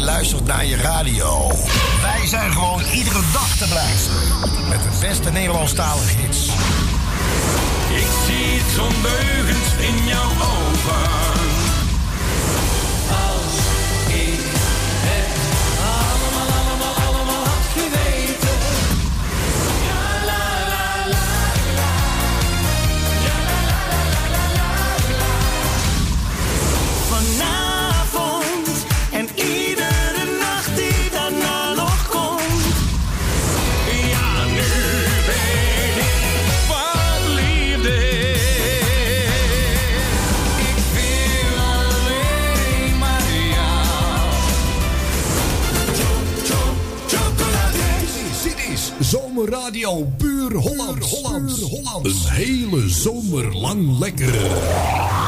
luistert naar je radio. Wij zijn gewoon iedere dag te blijven. Met de beste Nederlandstalige hits. Ik zie het in jouw ogen. radio buur Holland. Een hele zomer lang lekker.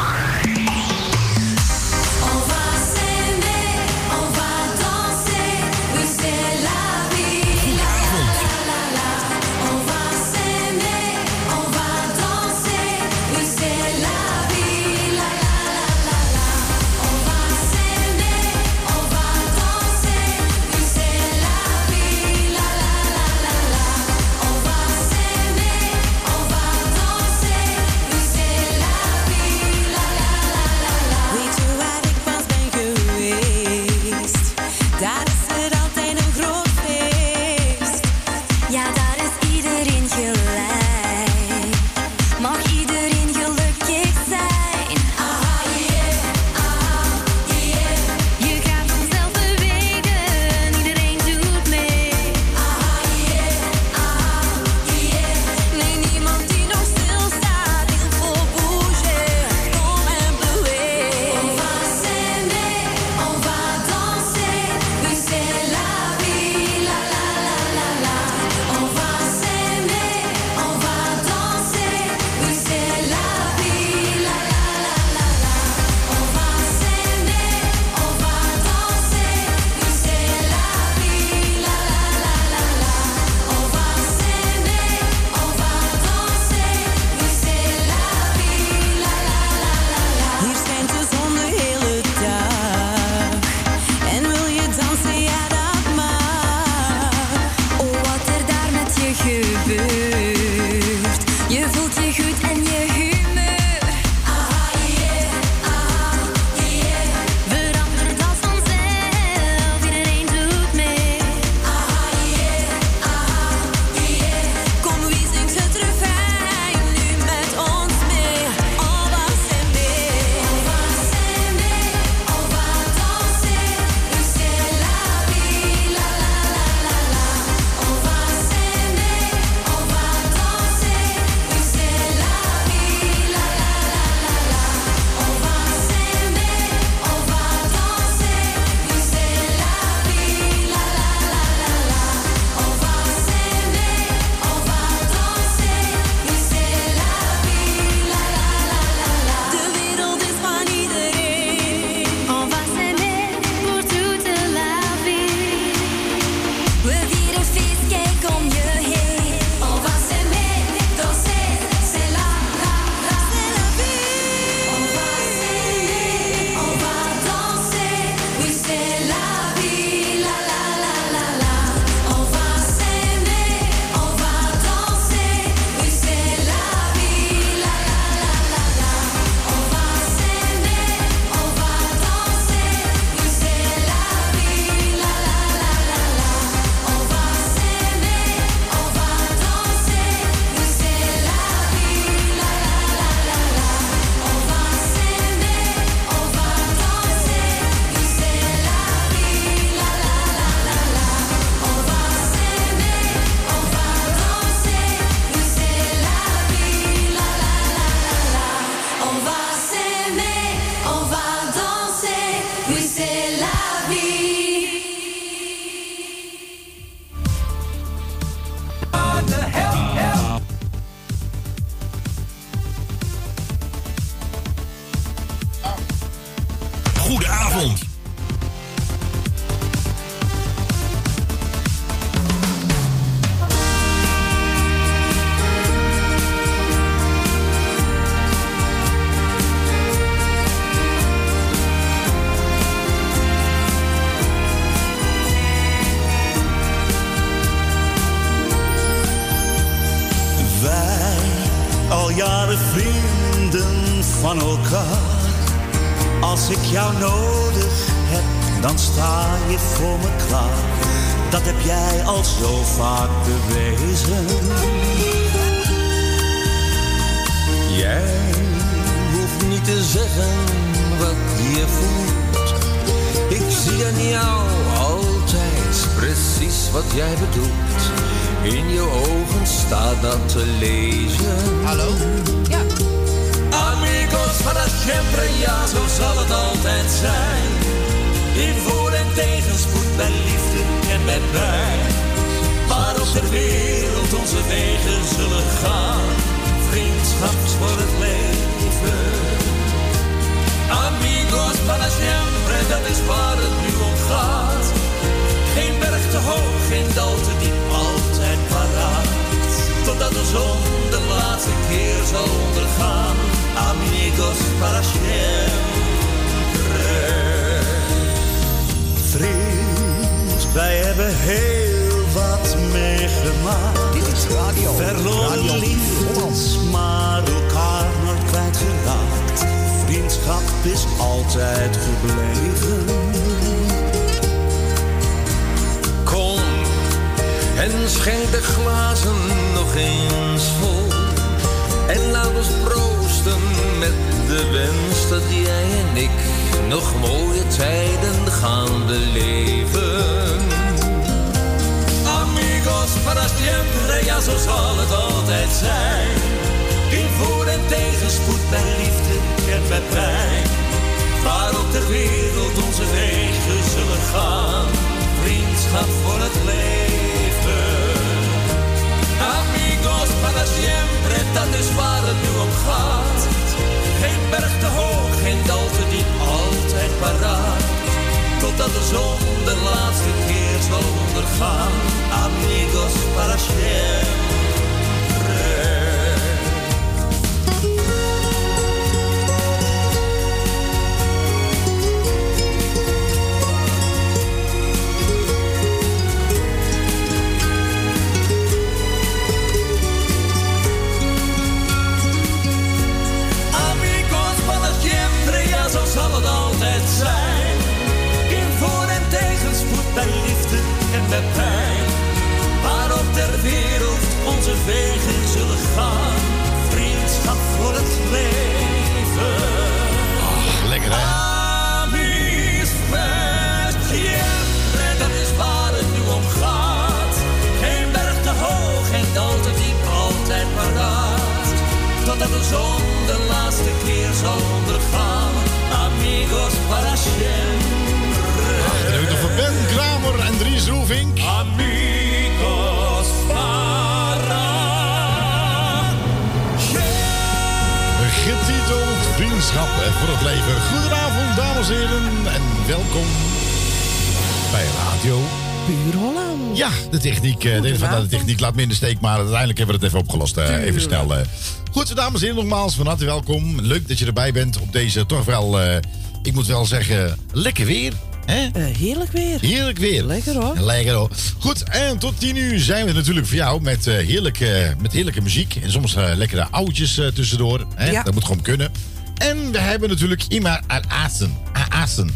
Techniek laat me in de steek, maar uiteindelijk hebben we het even opgelost. eh, even snel. eh. Goed, dames en heren, nogmaals van harte welkom. Leuk dat je erbij bent op deze toch wel, eh, ik moet wel zeggen, lekker weer. Hè? Heerlijk weer. Heerlijk weer. Lekker hoor. Lekker hoor. Goed, en tot 10 uur zijn we natuurlijk voor jou met, heerlijke, met heerlijke muziek. En soms lekkere oudjes tussendoor. Hè? Ja. Dat moet gewoon kunnen. En we hebben natuurlijk Ima. Aassen. Aassen.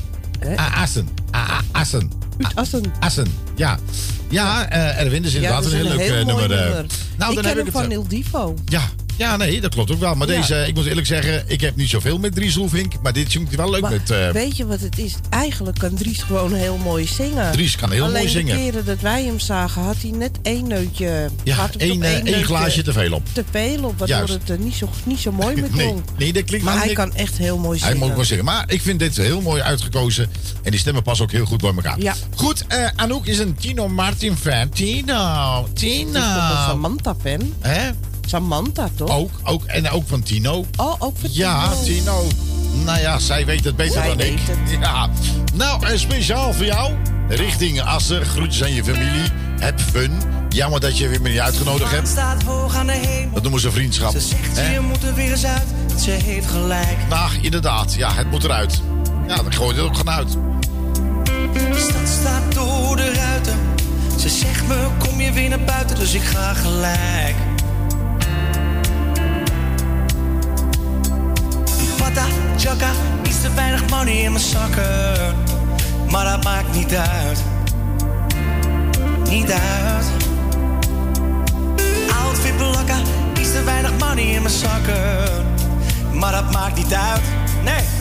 Aassen. Uit Assen. Assen. Ja. Ja, eh Erwin is Ja, inderdaad dat is een heel leuk eh, nummer. eh. nummer. Nou, ik dan ken heb hem ik van het. Il Divo. Ja. Ja, nee, dat klopt ook wel. Maar Ja. deze, ik moet eerlijk zeggen, ik heb niet zoveel met Dries Roelvink. Maar dit zingt hij wel leuk Maar met... eh, weet je wat het is? Eigenlijk kan Dries gewoon heel mooi zingen. Dries kan heel Alleen mooi zingen. de keren dat wij hem zagen, had hij net één neutje. ja, één, eh, één één neutje glaasje te veel op. Te veel op, waardoor het er niet zo, niet zo mooi Nee, klonk. nee, dat klinkt maar hij kan echt heel mooi Hij zingen. moet wel zeggen. Maar ik vind dit heel mooi uitgekozen. En die stemmen passen ook heel goed bij elkaar. Ja. Goed, Anouk is een Tino Martin fan. Tino, Het is toch een Tino. Samantha-fan? Hè? Samantha, toch? Ook, ook, en ook van Tino. Oh, ook voor Ja, Tino. Tino. Nou ja, zij weet het beter Zij dan ik. het. Ja. Nou, en speciaal voor jou. Richting Assen. Groetjes aan je familie. Heb fun. Jammer dat je weer me niet uitgenodigd hebt. staat hoog aan de hemel. Dat noemen ze vriendschap. Ze zegt hè? je moet er weer eens uit. Ze heeft gelijk. Nou, inderdaad. Ja, het moet eruit. Ja, dan gooi je het ook gewoon uit. De stad staat door de ruiten. Ze zegt me kom je weer naar buiten, dus ik ga gelijk. Jetta, Chaka, iets te weinig money in mijn zakken. Maar dat maakt niet uit, niet uit. Outfit blakken, iets te weinig money in mijn zakken. Maar dat maakt niet uit, nee.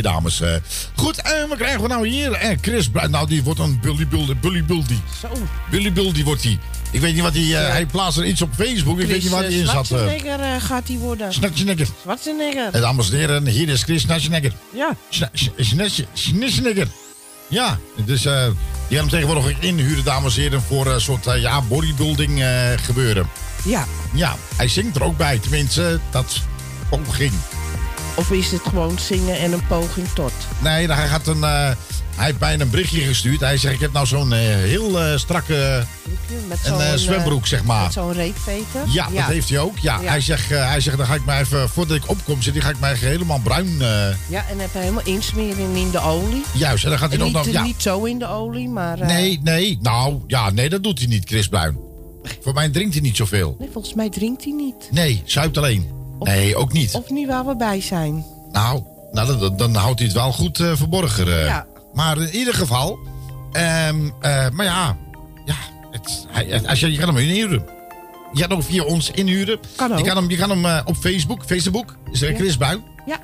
Twee dames. eh. goed, en wat krijgen we nou hier? Eh, Chris. Nou, die wordt een Bully Bully. Bully Bully. Zo. Bully wordt hij. Ik weet niet wat hij... eh, hij plaatst er iets op Facebook. Ik weet niet wat hij in zat. eh, gaat hij worden. Schwarzenegger. Schwarzenegger. Eh, Dames en heren, hier is Chris Schwarzenegger. Ja. Schwarzenegger. Ja, dus eh die gaan hem tegenwoordig inhuren, dames en heren, voor een soort ja, bodybuilding gebeuren. Ja. Ja, hij zingt er ook bij, tenminste, dat poging. Of is het gewoon zingen en een poging tot? Nee, hij gaat een. eh, hij heeft mij een berichtje gestuurd. Hij zegt: Ik heb nou zo'n eh, heel eh, strakke een, zwembroek, zeg maar. Met zo'n reetveter. Ja, dat heeft hij ook. Ja, Ja. Hij, zegt, hij zegt: Dan ga ik mij even, voordat ik opkom, zit, ga ik mij helemaal bruin. Ja, en heb hij helemaal insmeren in de olie. juist, en dan gaat hij En nog. niet, nog ja. niet zo in de olie, maar... Nee, nee, nou ja, nee, dat doet hij niet, Chris Bruin. Voor mij drinkt hij niet zoveel. nee, volgens mij drinkt hij niet. Nee, zuipt alleen. Nee, ook niet. Of niet waar we bij zijn. Nou, nou dan, dan- dan houdt hij het wel goed eh, verborgen. eh. Ja. Maar in ieder geval. ehm, eh, maar ja, ja het, hij, als je, je kan hem inhuren. Je kan ook via ons inhuren. Kan ook. Je kan hem, je kan hem op Facebook. Facebook is er Ja. Chris Bruin. Ja.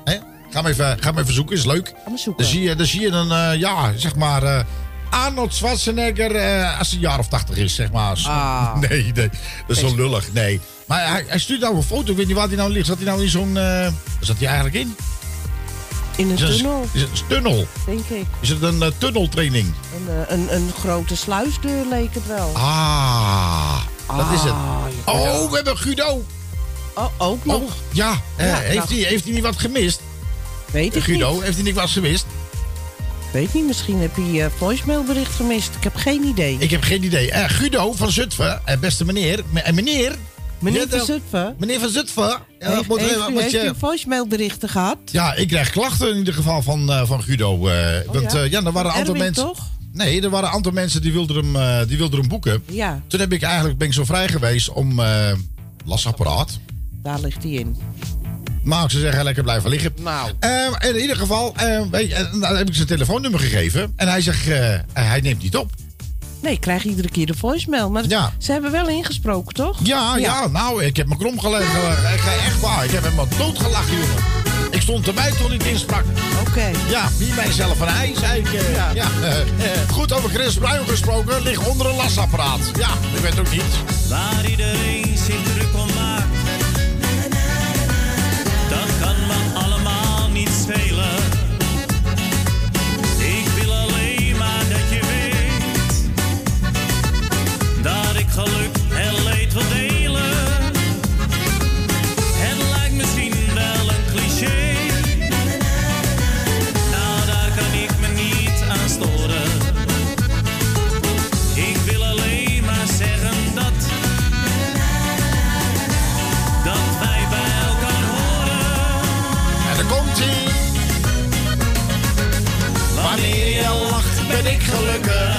Ga hem even, ga hem even zoeken, is leuk. Ga maar zoeken. Dan zie je, dan zie je eh, ja, zeg maar. Arnold Schwarzenegger eh, als hij een jaar of tachtig is, zeg maar. Ah. Nee, nee, dat is zo lullig, nee. Maar hij, hij stuurt nou een foto, ik weet niet waar hij nou ligt. Zat hij nou in zo'n... waar zat hij eigenlijk in? In een Is het een- tunnel, Is het een tunnel? denk ik. Is het een eh, tunneltraining? Een, een, een grote sluisdeur leek het wel. Ah, dat is het. Ah. Oh, we hebben Guido. Oh, ook nog. Oh, ja. eh, Ja, heeft, hij, heeft hij niet wat gemist? Weet ik Guido, niet. heeft hij niet wat gemist? Weet niet, misschien heb je uh, voicemailbericht gemist. Ik heb geen idee. Ik heb geen idee. Eh, Guido van Zutphen, eh, beste meneer. me- eh, meneer. Meneer van Zutphen, Meneer van Zutphen. Ja, heeft, moet- heeft, moet u, heeft je- u voicemailberichten gehad? ja, ik krijg klachten in ieder geval van, eh, van Guido. eh, want ja? eh, ja, er waren een aantal mensen. toch? Nee, er waren een aantal mensen die wilden hem, eh, die wilden hem boeken. Ja, Toen heb ik eigenlijk ben ik zo vrij geweest om eh lasapparaat. daar ligt hij in. Maar ik zou zeggen, lekker blijven liggen. Nou. Ehm, in ieder geval, ehm, weet je, en dan heb ik zijn telefoonnummer gegeven. En hij zegt, eh, hij neemt niet op. Nee, ik krijg iedere keer de voicemail. Maar Ja. ze hebben wel ingesproken, toch? Ja, ja, nou, ik heb me krom gelegen. Ik ga echt waar. Ik heb hem doodgelachen, jongen. Ik stond erbij toen hij het insprak. Oké. Ja, wie mijzelf een ei, zei ik. eh, ja. Ja. eh, eh, goed over Chris Bruin gesproken, ligt onder een lasapparaat. Ja, ik weet ook niet. Waar iedereen zich druk om maakt. gelukkig.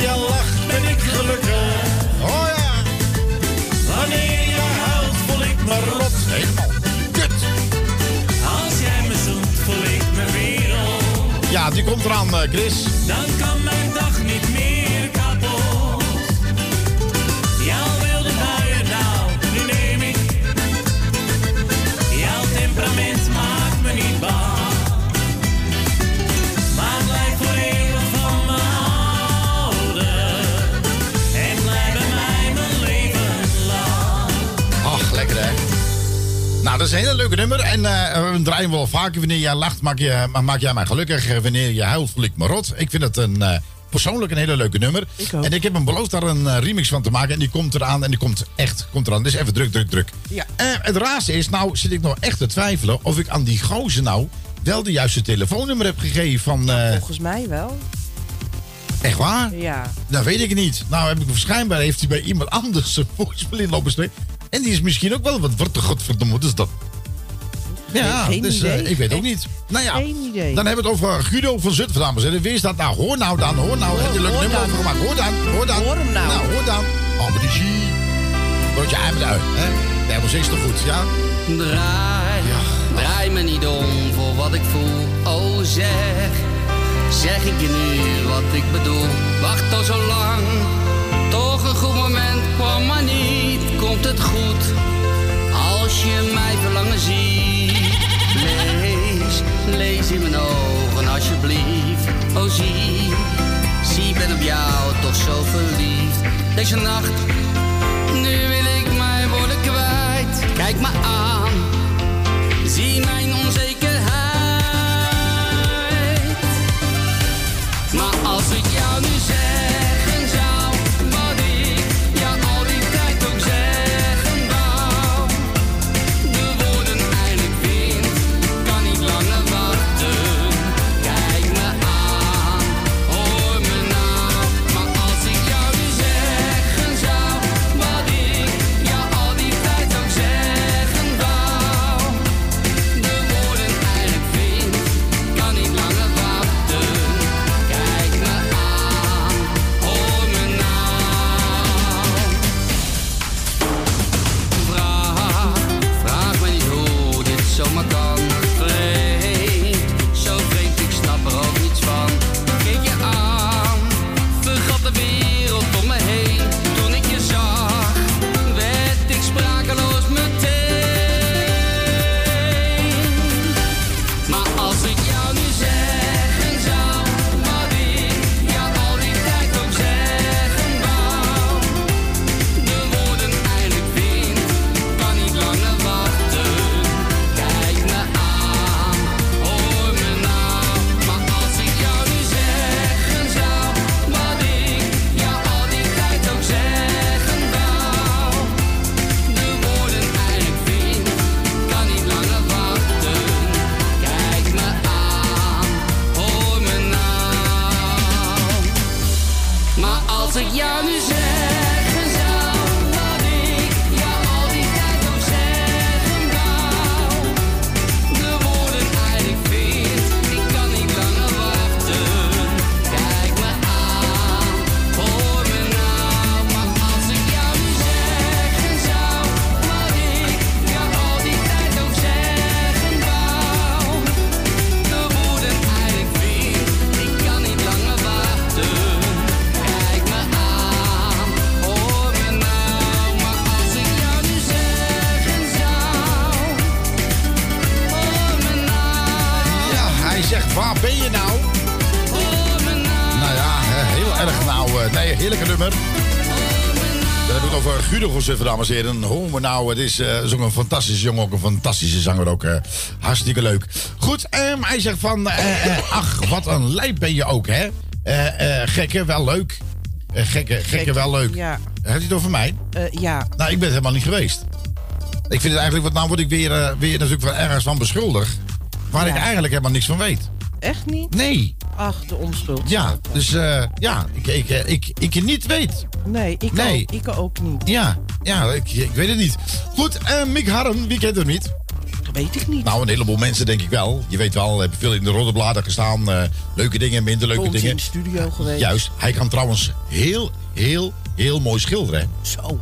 Je lacht, ben ik gelukkig. Oh ja. Wanneer je huilt, voel ik me rot. Helemaal kut. Als jij me zoekt, voel ik me wereld. Ja, die komt eraan, eh, Chris. Dan kan mijn dag niet meer. Dat is een hele leuke nummer. En eh, we draaien wel vaker. Wanneer jij lacht, maak, je, ma- maak jij mij gelukkig. Eh, Wanneer je huilt, voel ik me rot. Ik vind het een, eh, persoonlijk een hele leuke nummer. Ik ook. En ik heb hem beloofd daar een remix van te maken. En die komt eraan. En die komt echt komt eraan. Dus even druk, druk, druk. Ja. Het raarste is, nou zit ik nog echt te twijfelen... of ik aan die gozer nou wel de juiste telefoonnummer heb gegeven van... eh, Volgens mij wel. echt waar? Ja. Dat weet ik niet. Nou, heb ik waarschijnlijk heeft hij bij iemand anders zijn voicemail in lopen. En die is misschien ook wel wat wat de godverdomme, wat is dat? Ja, Geen dus eh, ik weet ook niet. Nou ja, geen idee. dan hebben we het over Guido van Zutphen, dames en heren. Wie is dat nou? Hoor nou dan, hoor nou. Heb je een leuk nummer over gemaakt? Hoor dan, hoor dan. Hoor hem nou. Nou, hoor dan. Oh, maar die zie. Broodje ei met uit, hè? Nee, maar is toch goed, ja? Draai, draai me niet om voor wat ik voel. Oh zeg, zeg ik je nu wat ik bedoel. Wacht al zo lang, goed moment kwam maar niet. Komt het goed, als je mij verlangen ziet. Lees, lees in mijn ogen alsjeblieft. Oh zie, zie ben op jou toch zo verliefd. Deze nacht nu wil ik mijn woorden kwijt. Kijk me aan, zie mijn onzekerheid. Zutphen, dames en heren. Hoor me nou, het is, eh, een fantastische jongen, ook een fantastische zanger ook. eh, hartstikke leuk. Goed, ehm, hij zegt van, eh, ach, wat een lijp ben je ook, hè? Gekke, wel leuk. Gekke, gekke, wel leuk. Ja. Hij het over mij? Ja. Nou, ik ben het helemaal niet geweest. Ik vind het eigenlijk, wat nou word ik weer, weer natuurlijk van ergens van beschuldigd. Waar Ja. ik eigenlijk helemaal niks van weet. Echt niet? Nee. Ach, de onschuld. Ja, dus ja, ik, ik, ik, ik, ik niet weet. Nee, ik, Nee. Ook, ik ook niet. Ja, ja ik, ik weet het niet. Goed, eh Mick Harren, wie kent hem niet? Dat weet ik niet. Nou, een heleboel mensen denk ik wel. Je weet wel, heb veel in de rode bladen gestaan. eh, leuke dingen, minder leuke ons dingen. in de studio geweest. Juist, hij kan trouwens heel, heel, heel mooi schilderen. Zo.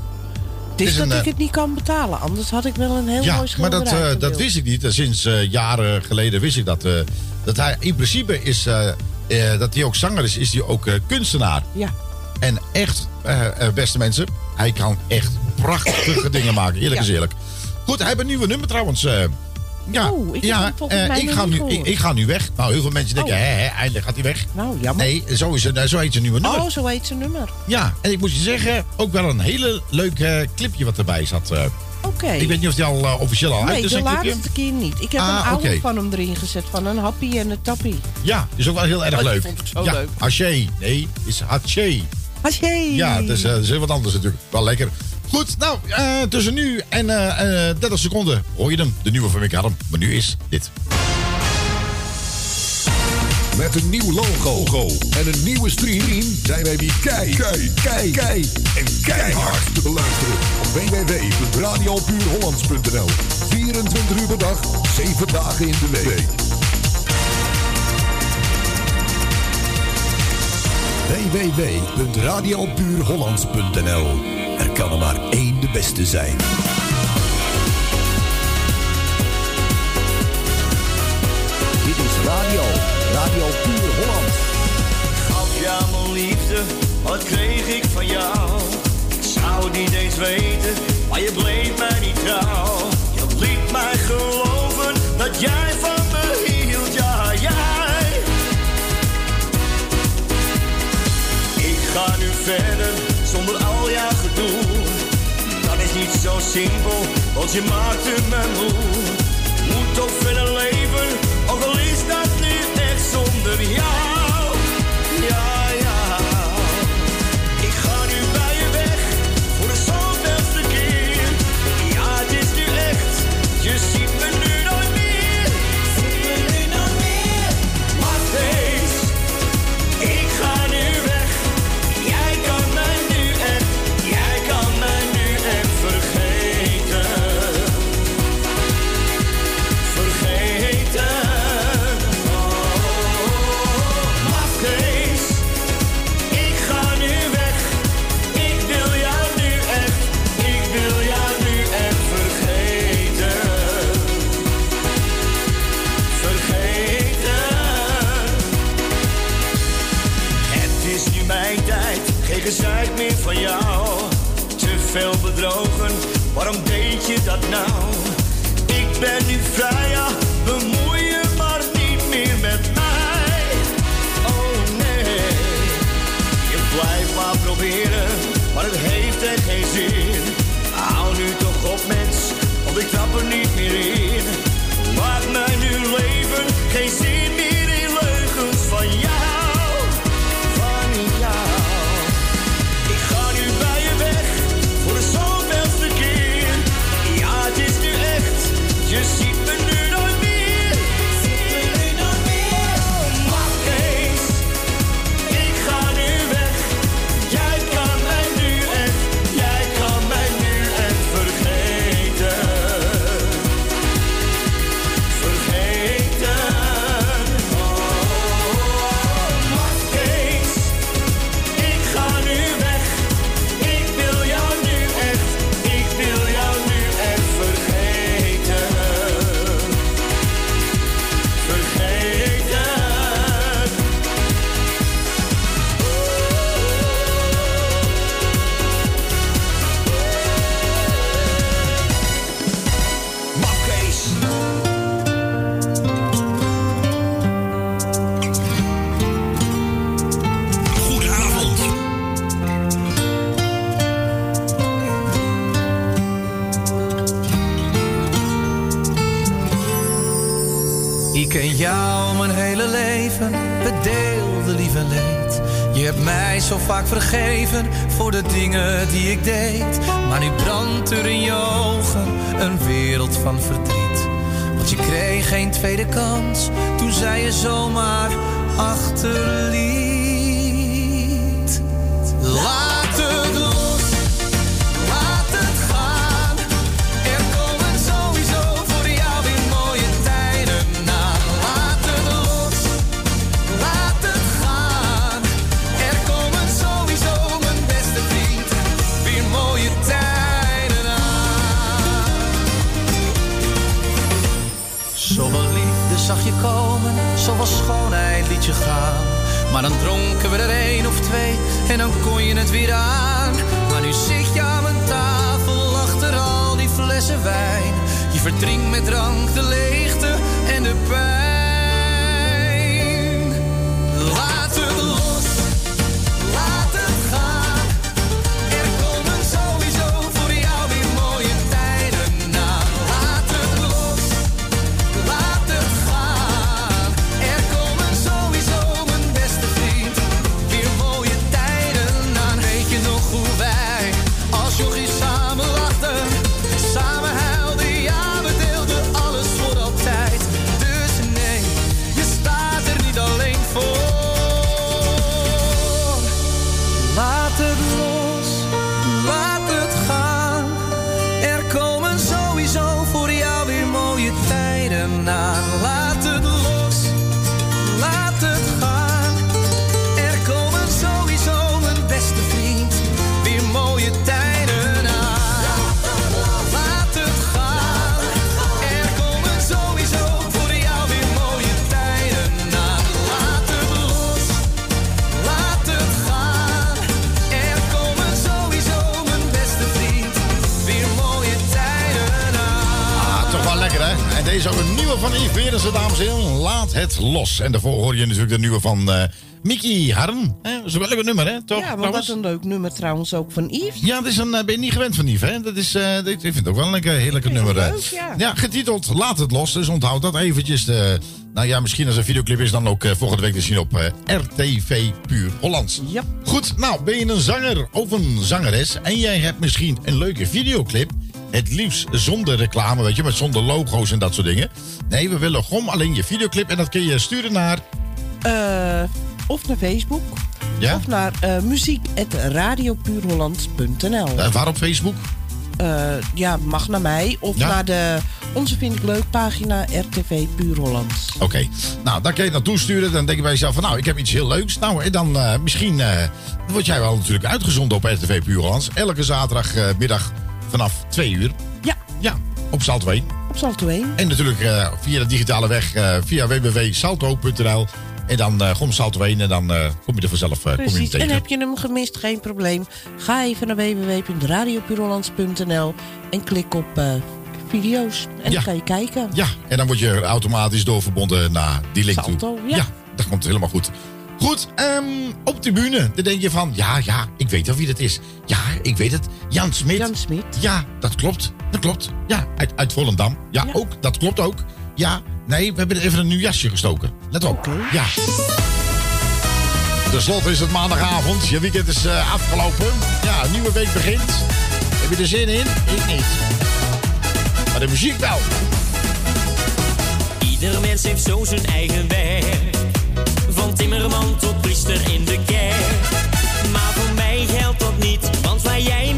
Het is is dat een, ik het niet kan betalen. Anders had ik wel een heel Ja, mooi maar dat, schilderij eh, dat wist ik niet. Sinds jaren geleden wist ik dat. dat hij in principe is, dat hij ook zanger is, is hij ook kunstenaar. Ja. En echt, eh, eh, beste mensen, hij kan echt prachtige dingen maken. Eerlijk Ja. is eerlijk. Goed, hij heeft een nieuwe nummer trouwens. eh, ja, Oh, ik ja ik, ga nu, ik, ik ga nu weg. Nou, heel veel mensen denken, Oh. hè, hè, eindelijk gaat hij weg. Nou, jammer. Nee, zo, is het, zo heet zijn nieuwe nummer. Oh, zo heet zijn nummer. Ja, en ik moet je zeggen, ook wel een hele leuk clipje wat erbij zat. Oké. Ik weet niet of die al officieel al uit Nee, is, de een clipje. laatste keer niet. Ik heb Ah, een oude van hem erin gezet. Van een happy en een tappie. Ja, is ook wel heel erg Oh, leuk. vond ik zo ja, leuk. Haché. Nee, is Haché. Haché. Ja, dat is, eh, dat is heel wat anders natuurlijk. Wel lekker. Goed, nou, eh, tussen nu en eh, eh, 30 seconden hoor je hem. De nieuwe van Mick. Maar nu is dit. Met een nieuw logo en een nieuwe stream zijn wij weer kei, kei, kei, kei en keihard te beluisteren op www.radiopuurhollands.nl 24 uur per dag, 7 dagen in de week. www.radiopuurhollands.nl Er kan er maar één de beste zijn. Dit is radio, Radio Puur Holland. Gaf mijn liefde, wat kreeg ik van jou? Ik zou niet eens weten, maar je bleef mij niet trouw. Je liet mij geloven dat jij van verder zonder al jouw gedoe. Dat is niet zo simpel, want je maakte me moe. Moet toch verder leven, los. En daarvoor hoor je natuurlijk de nieuwe van eh Mickey Harm. Hè? Dat is wel een lekker nummer, hè? Toch? Ja, maar wat een leuk nummer trouwens ook van Yves. Ja, dat is een, eh, ben je niet gewend van Yves, hè? Dat is, eh, ik vind het ook wel een lekker, heel lekker nummer. leuk, ja. getiteld Laat het los. Dus onthoud dat eventjes. De, nou ja, misschien als een videoclip is dan ook volgende week te zien op RTV Puur Hollands. Ja. Goed, nou, ben je een zanger of een zangeres en jij hebt misschien een leuke videoclip... Het liefst zonder reclame, weet je, met zonder logo's en dat soort dingen. Nee, we willen gewoon alleen je videoclip en dat kun je sturen naar... Eh, of naar Facebook. Ja? Of naar eh muziek.radiopuurholland.nl Eh, waar op Facebook? Ja, mag naar mij. Of Ja? naar de Onze Vind ik Leuk pagina RTV Puur Holland. Oké, nou dan kun je naartoe sturen. Dan denk je bij jezelf van nou, ik heb iets heel leuks. Nou, en dan misschien eh, word jij wel natuurlijk uitgezonden op RTV Puurlands. Elke zaterdagmiddag vanaf 2 uur. Ja. Ja, op Salto 1. Op Salto 1. En natuurlijk eh, via de digitale weg, eh, via www.salto.nl. En dan eh gewoon Salto 1 en dan eh, kom je er vanzelf eh, kom je Precies. En tegen. heb je hem gemist, geen probleem. Ga even naar www.radiopuurhollands.nl en klik op eh, video's. En Ja. dan kan je kijken. Ja, en dan word je automatisch doorverbonden naar die link Salto, toe. ja. dat komt helemaal goed. Goed, ehm, op de bühne. Dan denk je van, ja, ja, ik weet wel wie dat is. Ja, ik weet het. Jan Smit. Jan Smit. Ja, dat klopt. Dat klopt. Ja, uit, uit Volendam. Ja, ook. Dat klopt ook. Ja, nee, we hebben er even een nieuw jasje gestoken. Let op. Ja. Ten slotte is het maandagavond. Je weekend is eh, afgelopen. Ja, een nieuwe week begint. Heb je er zin in? Ik niet. Maar de muziek wel. Ieder mens heeft zo zijn eigen werk. Van timmerman tot priester in de kerk. Maar voor mij geldt dat niet, want waar jij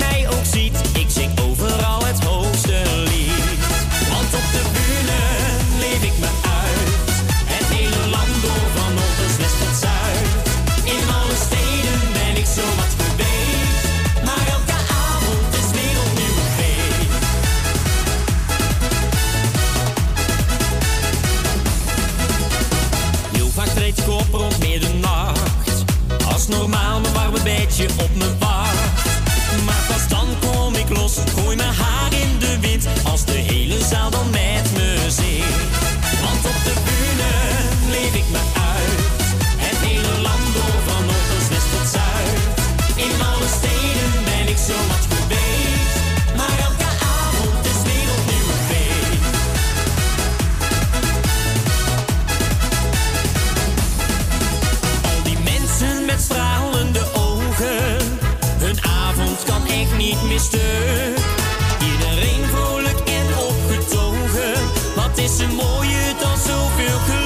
op me wacht. Maar pas dan kom ik los, gooi mijn Iedereen vrolijk en opgetogen, wat is er mooier dan zoveel geluk?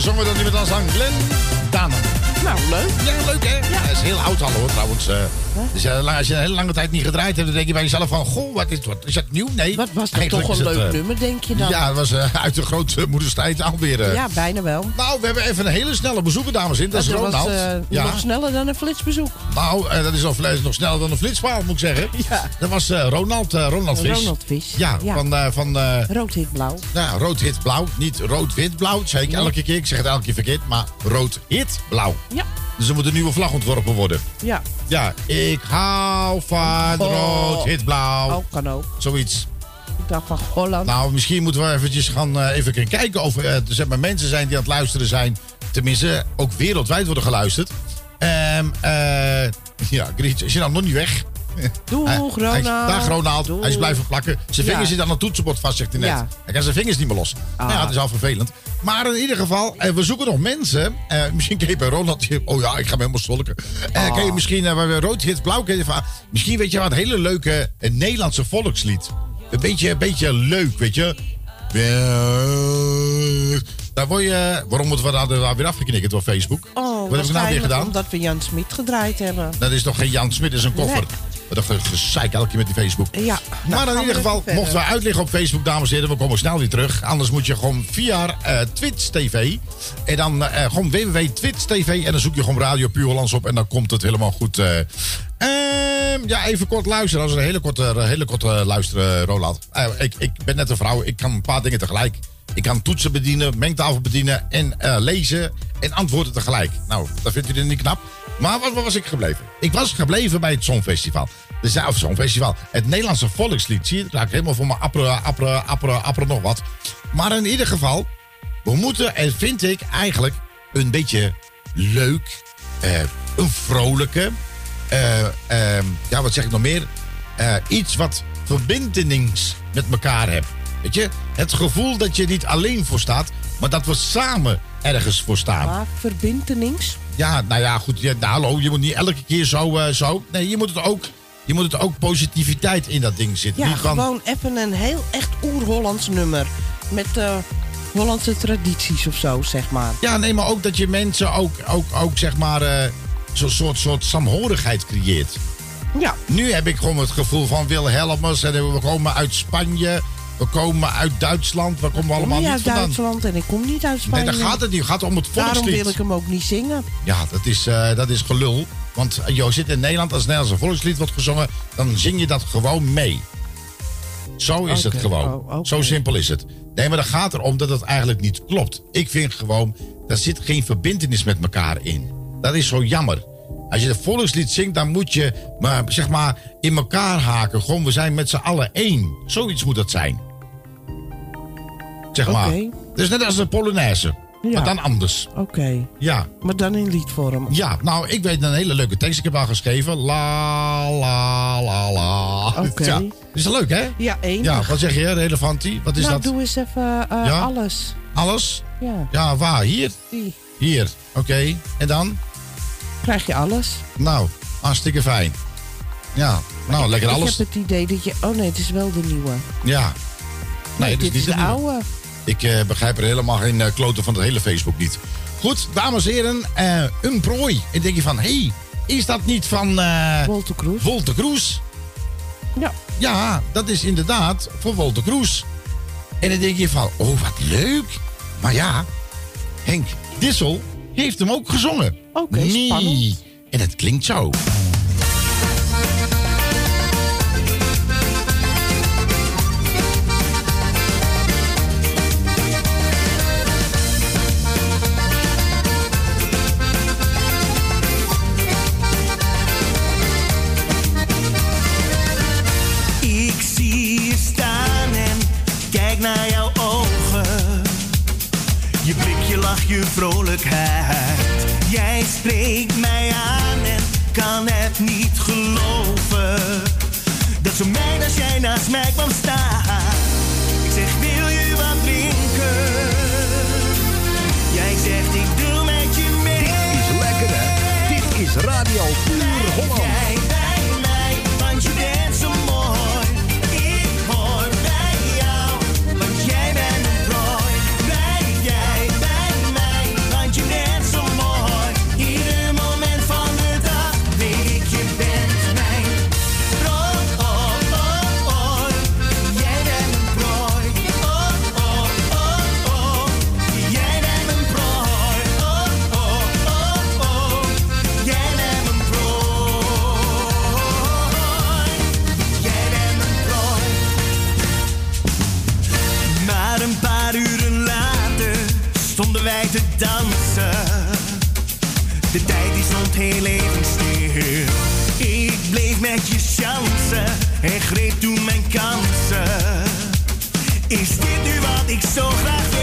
Gezongen door iemand als aan Glenn Danner. Nou, leuk. Ja, leuk hè? Ja. Dat is heel oud al hoor trouwens. Dus als je een hele lange tijd niet gedraaid hebt, dan denk je bij jezelf van... Goh, wat is, wat, is dat nieuw? Nee. Wat was dat Eigenlijk toch een het, leuk eh, nummer, denk je dan? Ja, dat was eh, uit de grote moederstijd alweer. eh. Ja, bijna wel. Nou, we hebben even een hele snelle bezoeker, dames en heren. Dat is Ronald. ja. nog sneller dan een flitsbezoek. Nou, dat is nog, nog sneller dan een flitspaal, moet ik zeggen. Ja. Dat was Ronald, Ronald Vis. Ronald Vis. Ja, Ja. van... van Rood, wit, blauw. ja, rood, wit, blauw. Niet rood, wit, blauw. Dat zei ik elke keer. Ik zeg het elke keer verkeerd. Maar rood, wit, blauw. Ja. Dus er moet een nieuwe vlag ontworpen worden. Ja. Ja, ik hou van Oh. rood, wit, blauw. Oh, kan ook. Zoiets. Ik dacht van Holland. Nou, misschien moeten we eventjes gaan eh, even kijken of eh, er zeg maar, mensen zijn die aan het luisteren zijn. Tenminste, ook wereldwijd worden geluisterd. Ehm eh, ja, Grietje, is je nou nog niet weg? Doeg, Hij- Ronald. Hij, dag Ronald. Doeg. Hij is blijven plakken. Zijn Ja. vingers zitten aan het toetsenbord vast, zegt hij net. Ja. Hij kan zijn vingers niet meer los. Ah. Ja, dat is al vervelend. Maar in ieder geval, eh, we zoeken nog mensen. Eh, misschien ken je bij Ronald... Oh ja, ik ga me helemaal stolken. Eh, Ah. Ken je misschien eh, bij rood, wit, blauw... Misschien weet je wat, een hele leuke eh, Nederlandse volkslied. Een beetje, een beetje leuk, weet je. Wel, Daar word je... Waarom moeten we daar, daar weer afgeknikkerd door Facebook? Oh, wat heb ik nou weer gedaan? omdat we Jan Smit gedraaid hebben. Dat is toch geen Jan Smit, dat is een koffer. Nee. Wat een gezeik elke keer met die Facebook. Ja. Maar nou, in ieder geval, mochten we uitleggen op Facebook, dames en heren, we komen snel weer terug. Anders moet je gewoon via eh Twitch TV. En dan eh, gewoon TV. En dan zoek je gewoon Radio Puur Hollands op. En dan komt het helemaal goed. eh. Ehm, ja, even kort luisteren. Dat is een hele korte, hele korte luisteren, Roland. Ik, ik ben net een vrouw. Ik kan een paar dingen tegelijk. Ik kan toetsen bedienen, mengtafel bedienen en lezen en antwoorden tegelijk. Nou, dat vindt u niet knap. Maar wat, was ik gebleven? Ik was gebleven bij het of Songfestival. Het Nederlandse volkslied. Zie je, dat ik helemaal voor mijn appere, appere, appere, appere nog wat. Maar in ieder geval, we moeten, en vind ik eigenlijk, een beetje leuk, eh, een vrolijke, eh, ehm, ja, wat zeg ik nog meer? Eh, iets wat verbindenings met elkaar hebt. Weet je, het gevoel dat je niet alleen voor staat, maar dat we samen ergens voor staan. Maar verbintenings? Ja, nou ja, goed. Ja, nou, hallo, je moet niet elke keer zo, eh, zo. Nee, je moet het ook, je moet het ook positiviteit in dat ding zitten. Ja, van- gewoon even een heel echt oer-Hollands nummer. Met eh, Hollandse tradities of zo, zeg maar. Ja, nee, maar ook dat je mensen ook, ook, ook zeg maar, eh, zo'n soort, soort samhorigheid creëert. Ja. Nu heb ik gewoon het gevoel van Wilhelmus. En we komen uit Spanje. We komen uit Duitsland. Waar komen we Ik kom allemaal niet uit vandaan? Duitsland en ik kom niet uit Nee, Spanje. daar gaat het niet. Het gaat om het Daarom volkslied. wil ik hem ook niet zingen. Ja, dat is, eh, dat is gelul. Want eh, joh, zit in Nederland, als Nederlands een volkslied wordt gezongen, dan zing je dat gewoon mee. Zo is het gewoon. oh. Zo simpel is het. Nee, maar dat gaat erom dat het eigenlijk niet klopt. Ik vind gewoon, daar zit geen verbindenis met elkaar in. Dat is zo jammer. Als je het volkslied zingt, dan moet je maar, zeg maar in elkaar haken. Gewoon, we zijn met z'n allen één. Zoiets moet dat zijn. Zeg maar. Dus net als de Polonaise. Ja. Maar dan anders. Oké. Ja. Maar dan in liedvorm. Ja, nou, ik weet een hele leuke tekst. Ik heb al geschreven. La, la, la, la. Oké. Ja, is dat leuk, hè? Ja, één. Ja, wat zeg je, de elefantie? Wat is nou, dat? doe eens even eh, Ja? alles. Alles? Ja. Ja, waar? Hier? Die. Hier. Oké. En dan? Krijg je alles. Nou, hartstikke fijn. Ja, nou, lekker alles. Ik heb het idee dat je... Oh nee, het is wel de nieuwe. Ja. Nee, dit is de oude. Ik eh, begrijp er helemaal geen eh, kloten van het hele Facebook niet. Goed, dames en heren, eh, een prooi. En denk je van, hé, hey, is dat niet van... eh Wolter Kroes. Wolter Kroes? Ja. Ja, dat is inderdaad voor Wolter Kroes. En dan denk je van, oh, wat leuk. Maar ja, Henk Dissel heeft hem ook gezongen. Oké, nee. spannend. En het klinkt zo. Je vrolijkheid. Jij spreekt mij aan en kan het niet geloven. Dat zo mij als jij naast mij kwam staan. Ik zeg, wil je wat drinken? Jij zegt, ik doe met je mee. Dit is lekker hè. Dit is Radio Puur Holland. dansen. De tijd is rond heel even stil. Ik bleef met je chansen en greep toen mijn kansen. Is dit nu wat ik zo graag wil?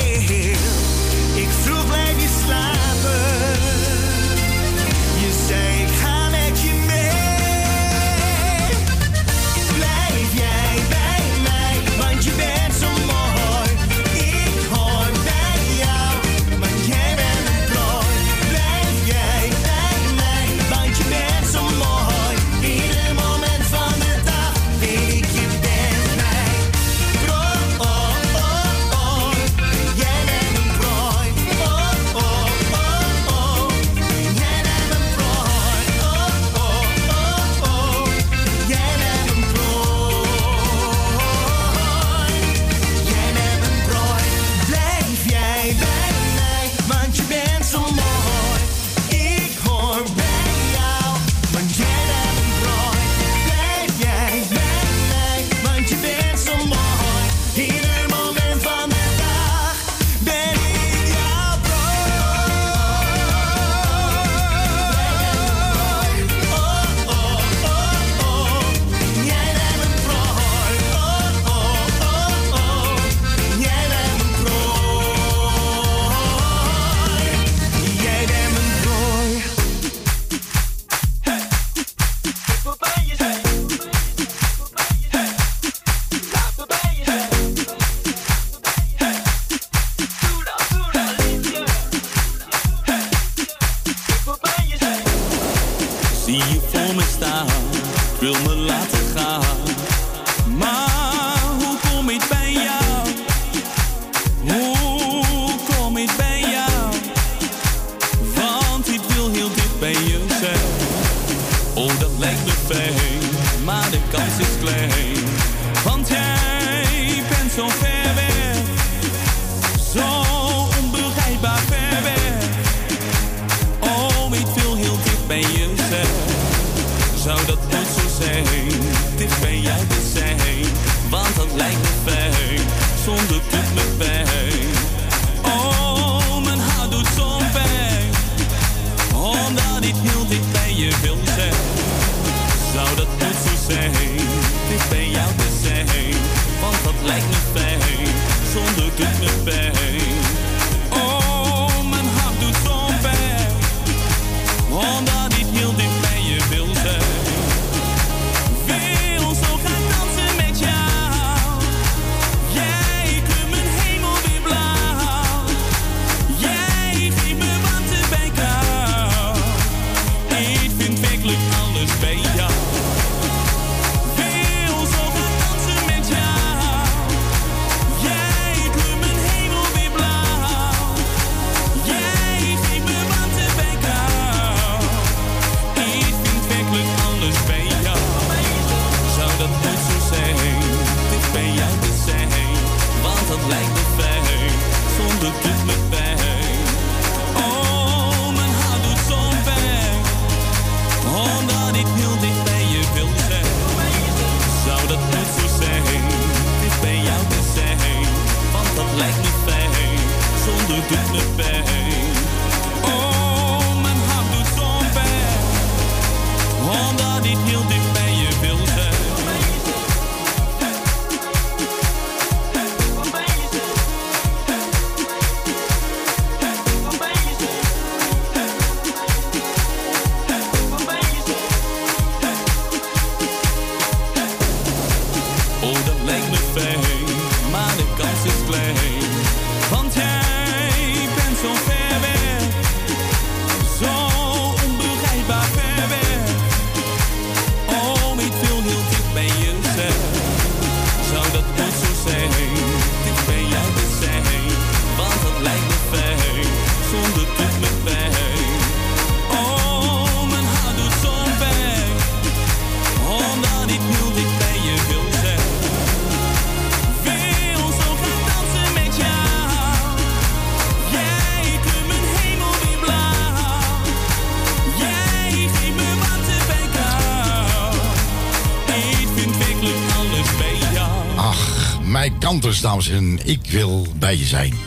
dames en ik wil bij je zijn. Nou,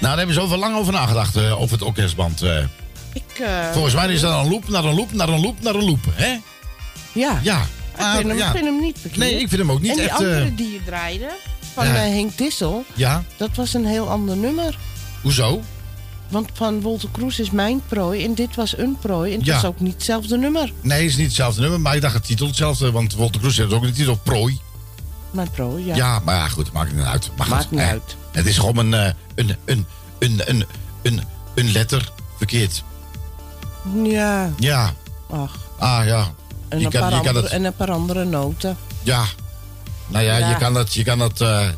daar hebben we zoveel lang over nagedacht, uh, over het orkestband. Uh. Ik, eh, Volgens mij is dat een loop, naar een loop, naar een loop, naar een loop, hè? Ja. Ja. Ik vind, ah, hem, niet bekend. Nee, ik vind hem ook niet en echt... En die andere die je draaide, van. Henk Dissel... Ja. Dat was een heel ander nummer. Hoezo? Want van Wolter Kroes is mijn prooi en dit was een prooi. En het is ook niet hetzelfde nummer. Nee, het is niet hetzelfde nummer, maar ik dacht het titel hetzelfde. Want Wolter Kroes heeft ook de titel prooi. Mijn prooi, ja. Ja, maar ja, goed, maakt niet uit. Maar Maakt goed, niet eh, uit. Het is gewoon een, eh, een, een, een, een, een, een letter verkeerd. Ja, Ja, ach. ah ja. En, Je een, kan, paar je kan andere, het, en een paar andere noten. ja. Nou ja, Ja. je kan het, je kan het, eh,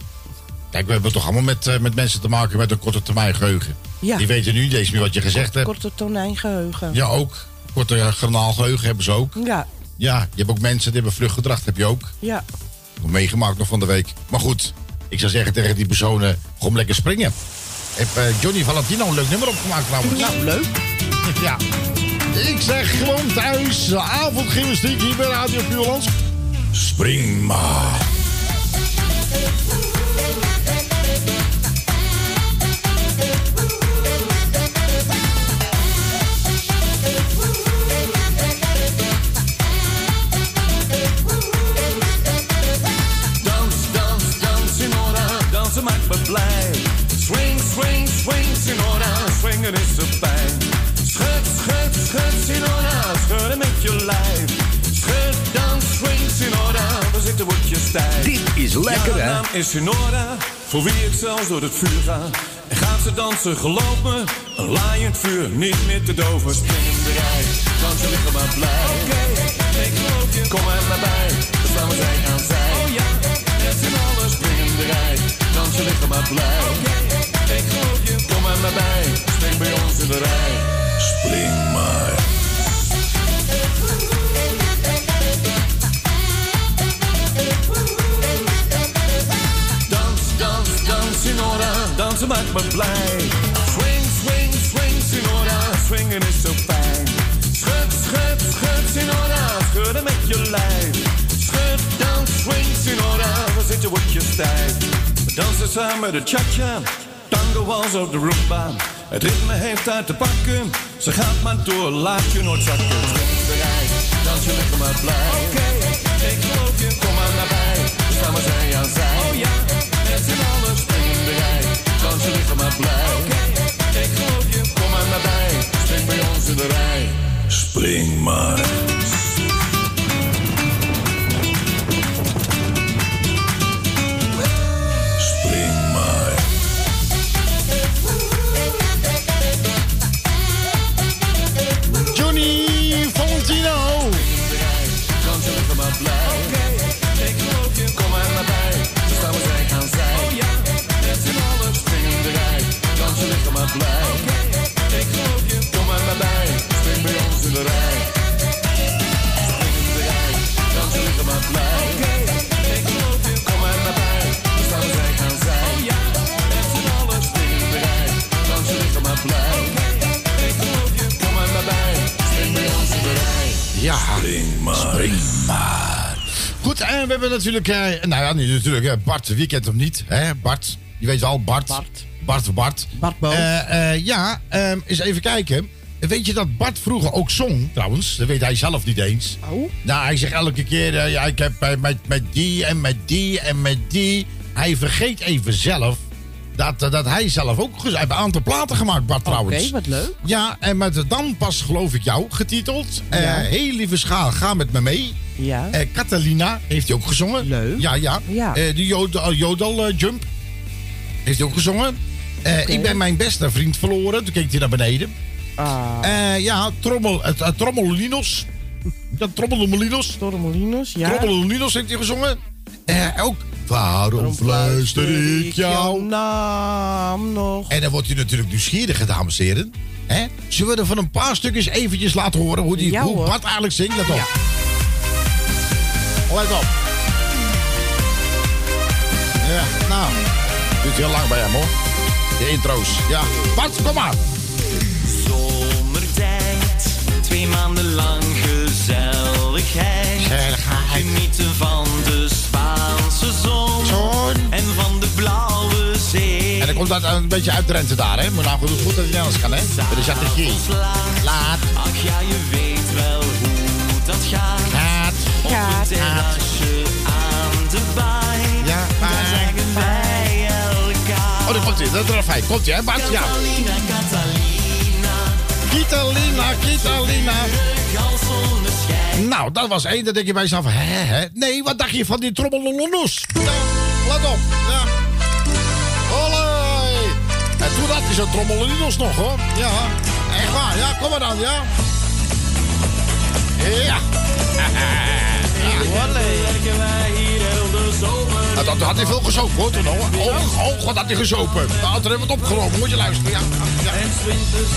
kijk, we hebben toch allemaal met, eh, met mensen te maken met een korte termijn geheugen. Ja. Die weten nu niet eens meer wat je gezegd hebt. Korte tonijngeheugen. Ja, ook. Korte uh, granaalgeheugen hebben ze ook. Ja, Ja, je hebt ook mensen die hebben vluchtgedrag, heb je ook. ja. Nog meegemaakt nog van de week. Maar goed, ik zou zeggen tegen die personen, gewoon lekker springen. Heb eh, Johnny Valentino een leuk nummer opgemaakt trouwens. Nou, leuk. Ja. Ik zeg gewoon thuis, avondgymnastiek hier bij Radio Puurlands. Spring maar. Lijf. Schud, dans, swing, Sinora, we zitten wordt je stijf. Dit is lekker, ja, hè? naam is Sinora, voor wie ik zelfs door het vuur ga. En gaat ze dansen, geloof me, een laaiend vuur, niet meer te doven. Spring in de rij, dans je liggen maar blij. Oké, ik geloof je, kom er maar bij, we staan we zij aan zij. Oh ja, met z'n allen spring in de rij, dans je liggen maar blij. Oké, ik geloof je, kom er maar bij, spring bij ons in de rij. Spring maar. Dansen maakt me blij. Swing, swing, swing, Sinora, swingen is zo fijn. Schud, schud, schud, Sinora, schudden met je lijf. Schud, dans, swing, Sinora, we zitten word je stijf. We dansen samen de cha-cha, tango was op de rumba. Het ritme heeft uit te pakken, ze gaat maar door, laat je nooit zakken. Swing rij, dans je lekker maar blij. Oké, ik geloof je, kom maar naar bij, we staan maar zij aan zij. Oh ja, met z'n allen spring in je liggen maar blij. Ik geloof je, kom maar naar bij, spring bij ons in de rij. Spring maar. Natuurlijk, eh, nou ja, niet natuurlijk, eh, Bart, wie kent hem niet? Hè? Bart, je weet wel, Bart. Bart. Bart, Bart. Bart Boom. Eh, eh, ja, ehm, eens even kijken. Weet je dat Bart vroeger ook zong, trouwens? Dat weet hij zelf niet eens. Oh. Nou, hij zegt elke keer, eh, ja, ik heb eh, met, met die en met die en met die. Hij vergeet even zelf dat, eh, dat hij zelf ook... Hij heeft een aantal platen gemaakt, Bart, trouwens. Oké, wat leuk. Ja, en met dan pas geloof ik jou getiteld. Eh Ja. heel lieve schaal, ga met me mee. Ja. Eh, Catalina heeft hij ook gezongen. Leuk. Ja, ja. Ja. De Jodel, Jodel Jump heeft hij ook gezongen. Ik ben mijn beste vriend verloren. Toen keek hij naar beneden. Ah, ja, trommel, het Trommelinos. Ja, Trommelinos. Torremolinos, ja. Trommelinos heeft hij gezongen. Ook Waarom fluister ik jou? naam nog? En dan wordt u natuurlijk nieuwsgierig, dames en heren. Hè? Zullen we er van een paar stukjes eventjes laten horen hoe, die, Ja, hoe. Bart eigenlijk zingt? Let op. Ja. Let op. Ja, nou. Duurt heel lang bij hem hoor. De intro's. Ja. Bart, kom maar. Zomertijd, twee maanden lang gezelligheid. Genieten van de Spaanse zon, en van de blauwe zee. En dan komt uit, een beetje uit Drenthe daar, hè? Maar nou goed, goed dat hij anders kan, hè? Bij de strategie. Laat. Ach ja, je weet wel hoe dat gaat. Gaat. Op een terrasje aan de baai. Ja, Daar zeggen wij elkaar. Oh, daar komt hij. Dat is er fijn. Komt hij, hè, Bart? Ja. Catalina, Catalina. Kitalina, Kitalina. Nou, dat was één. Dan denk je bij jezelf, hè, hè? Nee, wat dacht je van die trommelolonos? Ja, let op. Ja. Olé. En toen had hij zo'n trommelolonos nog, hoor. Ja, echt waar. Ja, kom maar dan, ja. Ja. Zomer. Nou, dat had hij veel gezopen, hoor, toen, hoor. Oh, oh, wat had hij gezopen. Toen hebben we het opgenomen. Moet je luisteren, ja. ja. En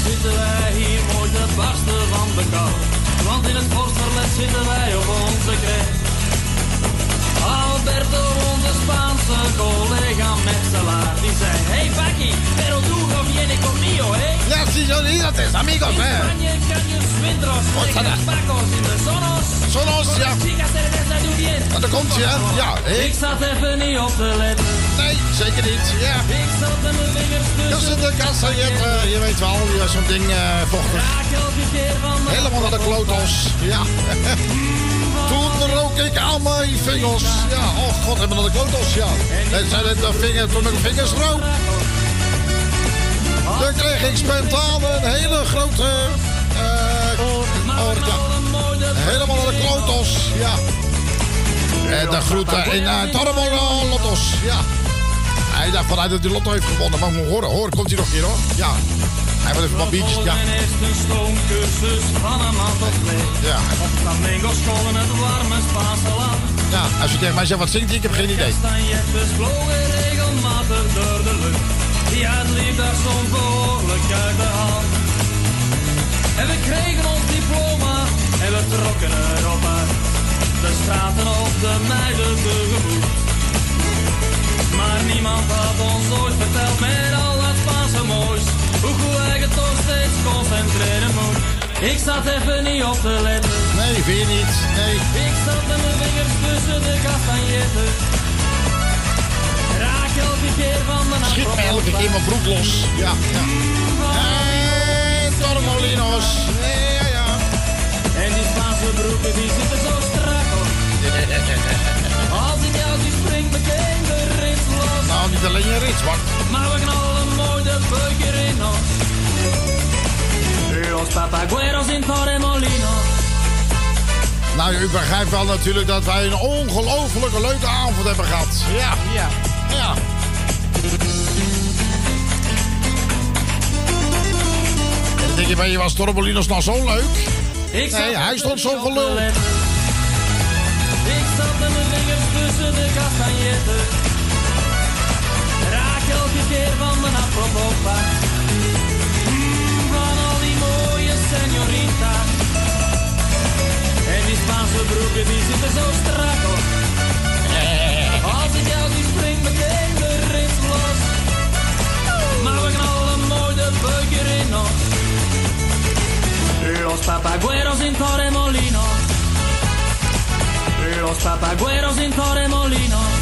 zitten wij hier mooi te barsten van de kou. Want in het vorstverlet zitten wij op onze krek. Alberto, onze Spaanse collega metselaar, die zei... Hey Paki, pero tú no vienes conmigo, eh? Ja, señoritas, amigos, In eh. Spanje kan je swindros in de zonos. Zonos, ja. Bien. Nou, daar komt hij, hè. Ja, hè. Ik zat even niet op te letten. Nee, zeker niet. Ja. Ik zat met mijn vingers tussen is de kassa, je, hebt, eh, je weet wel, zo'n ding vochtig. De Helemaal naar de klotos. Ja. Toen rook ik aan mijn vingers. Ja, oh god, helemaal naar de klotos, ja. En zijn het de vingers, toen mijn vingers rook. Dan kreeg ik spontaan een hele grote... eh oor, ja. Helemaal naar de klotos, ja. En de groeten in uh, Lottos, ja. Hij dacht vanuit dat hij Lotto heeft gewonnen. Maar moet horen, hoor, komt hij nog een keer hoor. Ja. Hij wil even wat biertjes, ja. Ja. Ja, als je tegen mij zegt wat zingt hij, ik heb geen idee. Ja, het liep daar soms behoorlijk uit de hand. En we kregen ons diploma en we trokken erop uit. De straten op de meiden tegemoet. Maar niemand had ons ooit verteld met al dat Spaanse moois. Hoe goed ik het toch steeds concentreren moet. Ik zat even niet op te letten. Nee, je niet? Nee. Ik zat met mijn vingers tussen de kastanjetten. Raak elke keer van de nacht. Schiet me elke keer mijn broek los. Ja, ja. En Tormolinos. Ja, ja. En die Spaanse broeken die zitten zo strak op. Als ik jou zie springt meteen. Nou, niet alleen je rits, Bart. Maar we knallen mooi de beuker in ons. Los papagueros in Torremolino. Nou, u begrijpt wel natuurlijk dat wij een ongelofelijke leuke avond hebben gehad. Ja. Ja. Ja. En dan denk je bij je, was Tormolinos nou zo leuk? Ik Nee, hij stond zo letten. Ik zat met mijn vingers tussen de kastanjetten. Raak elke keer van mijn apropos Van al die mooie señorita's. En die Spaanse broeken die zitten zo strak op. Als ik jou zie springt meteen de rits los. Maar we knallen mooi de beuker in ons. Los papagueros in Torremolino. Los papagueros in Torremolino.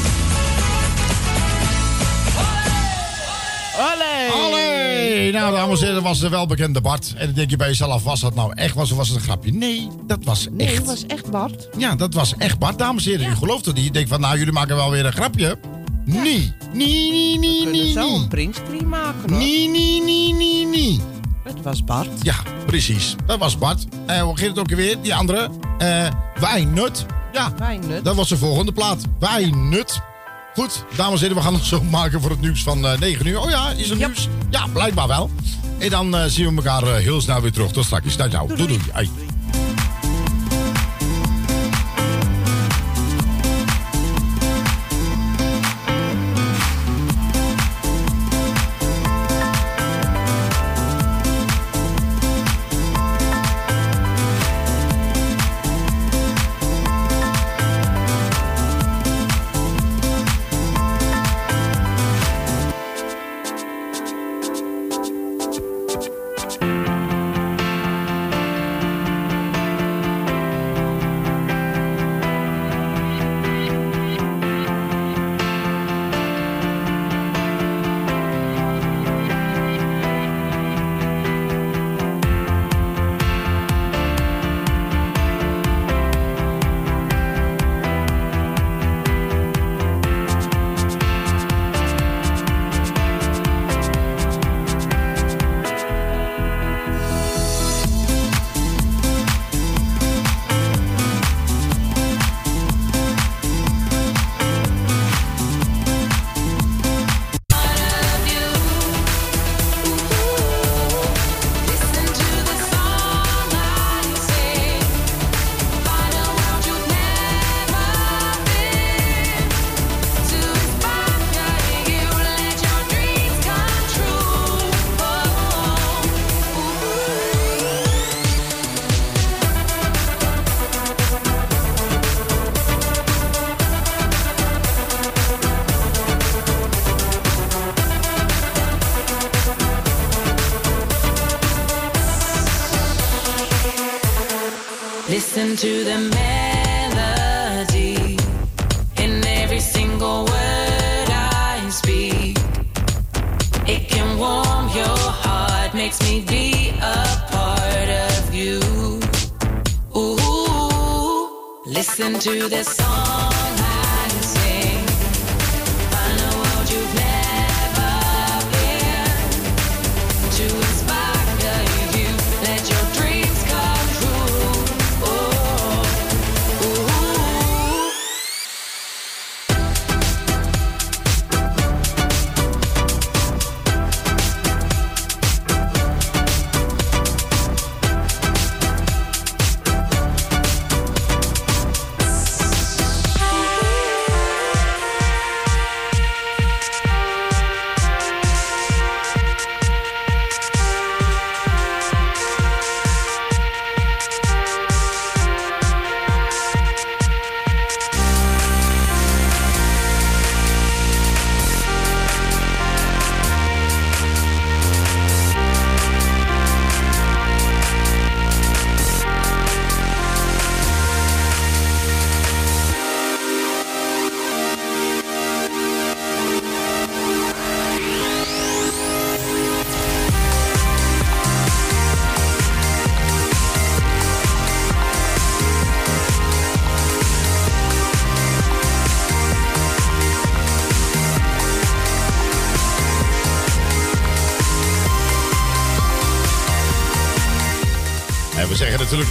Olé! Allee! Nou, dames en heren, dat was de welbekende Bart. En dan denk je bij jezelf, was dat nou echt was of was het een grapje? Nee, dat was Nee, echt. dat was echt Bart. Ja, dat was echt Bart, dames en heren. U gelooft het niet. Je denkt van, nou, jullie maken wel weer een grapje. Nee, nee, nee, nee, We kunnen nee, zo een nee. printscreen maken hoor. Nee, nee, nee, nee, nee. Het was Bart. Ja, precies. Dat was Bart. En hoe ging het ook weer? Die andere? Eh Wijnut. Ja, Wijnut. dat was de volgende plaat. Wijnut. Goed, dames en heren, we gaan het zo maken voor het nieuws van eh 9 uur. Oh ja, is er nieuws? Ja, blijkbaar wel. En dan eh, zien we elkaar eh, heel snel weer terug. Tot straks. Dag nou. Doei doei. Ai.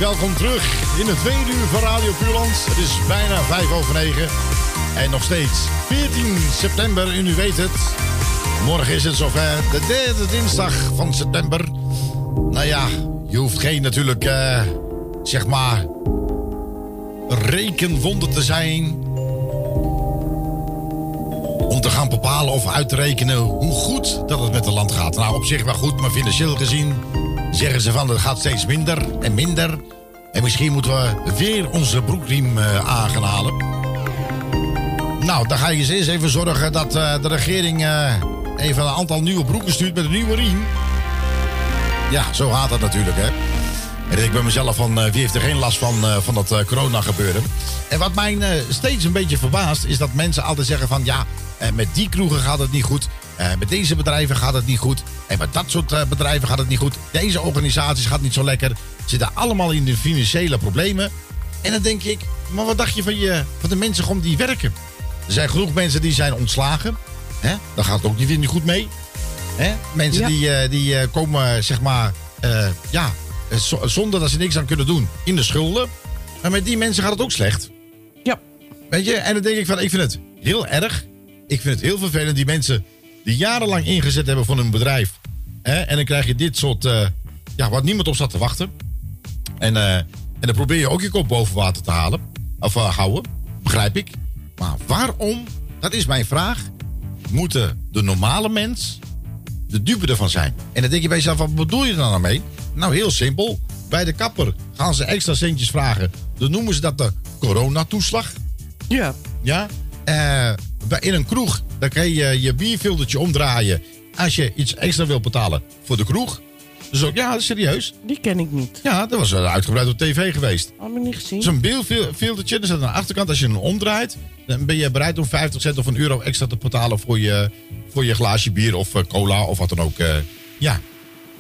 Welkom terug in het tweede uur van Radio Puurland. Het is bijna vijf over negen. En nog steeds 14 september, en u weet het. Morgen is het zover, de derde dinsdag van september. Nou ja, je hoeft geen natuurlijk, eh, zeg maar, rekenwonder te zijn. Om te gaan bepalen of uit te rekenen hoe goed dat het met het land gaat. Nou, op zich wel goed, maar financieel gezien zeggen ze van het gaat steeds minder en minder. En misschien moeten we weer onze broekriem halen. Nou, dan ga je eens even zorgen dat eh, de regering eh, even een aantal nieuwe broeken stuurt met een nieuwe riem. Ja, zo gaat dat natuurlijk, hè. En ik ben mezelf van, wie heeft er geen last van, van dat corona gebeuren. En wat mij steeds een beetje verbaast, is dat mensen altijd zeggen van... ja, met die kroegen gaat het niet goed. met deze bedrijven gaat het niet goed. En met dat soort eh, bedrijven gaat het niet goed. Deze organisaties gaat niet zo lekker. Zitten allemaal in de financiële problemen. En dan denk ik, maar wat dacht je van, je, van de mensen gewoon die werken? Er zijn genoeg mensen die zijn ontslagen. Hè? Daar gaat het ook niet weer niet goed mee. Hè? Mensen Ja. die, eh, die eh, komen, zeg maar, ja, zo- zonder dat ze niks aan kunnen doen in de schulden. Maar met die mensen gaat het ook slecht. Ja. Weet je, en dan denk ik van, ik vind het heel erg. Ik vind het heel vervelend, die mensen die jarenlang ingezet hebben voor hun bedrijf. Hè? En dan krijg je dit soort, eh, ja, wat niemand op zat te wachten. En, eh, en dan probeer je ook je kop boven water te halen. Of eh, houden, begrijp ik. Maar waarom, dat is mijn vraag, moeten de normale mens de dupe ervan zijn? En dan denk je bij jezelf, wat bedoel je dan mee? Nou, heel simpel. Bij de kapper gaan ze extra centjes vragen. Dan noemen ze dat de coronatoeslag. Ja. Ja. Bij, in een kroeg, dan kan je je bierfiltertje omdraaien. Als je iets extra wilt betalen voor de kroeg. Dus ook, ja, serieus. Die ken ik niet. Ja, dat was eh, uitgebreid op tv geweest. Had ik niet gezien. Zo'n bierfiltertje, er zit aan de achterkant. Als je hem omdraait, dan ben je bereid om 50 cent of een euro extra te betalen voor je, voor je glaasje bier of eh, cola of wat dan ook. eh, ja,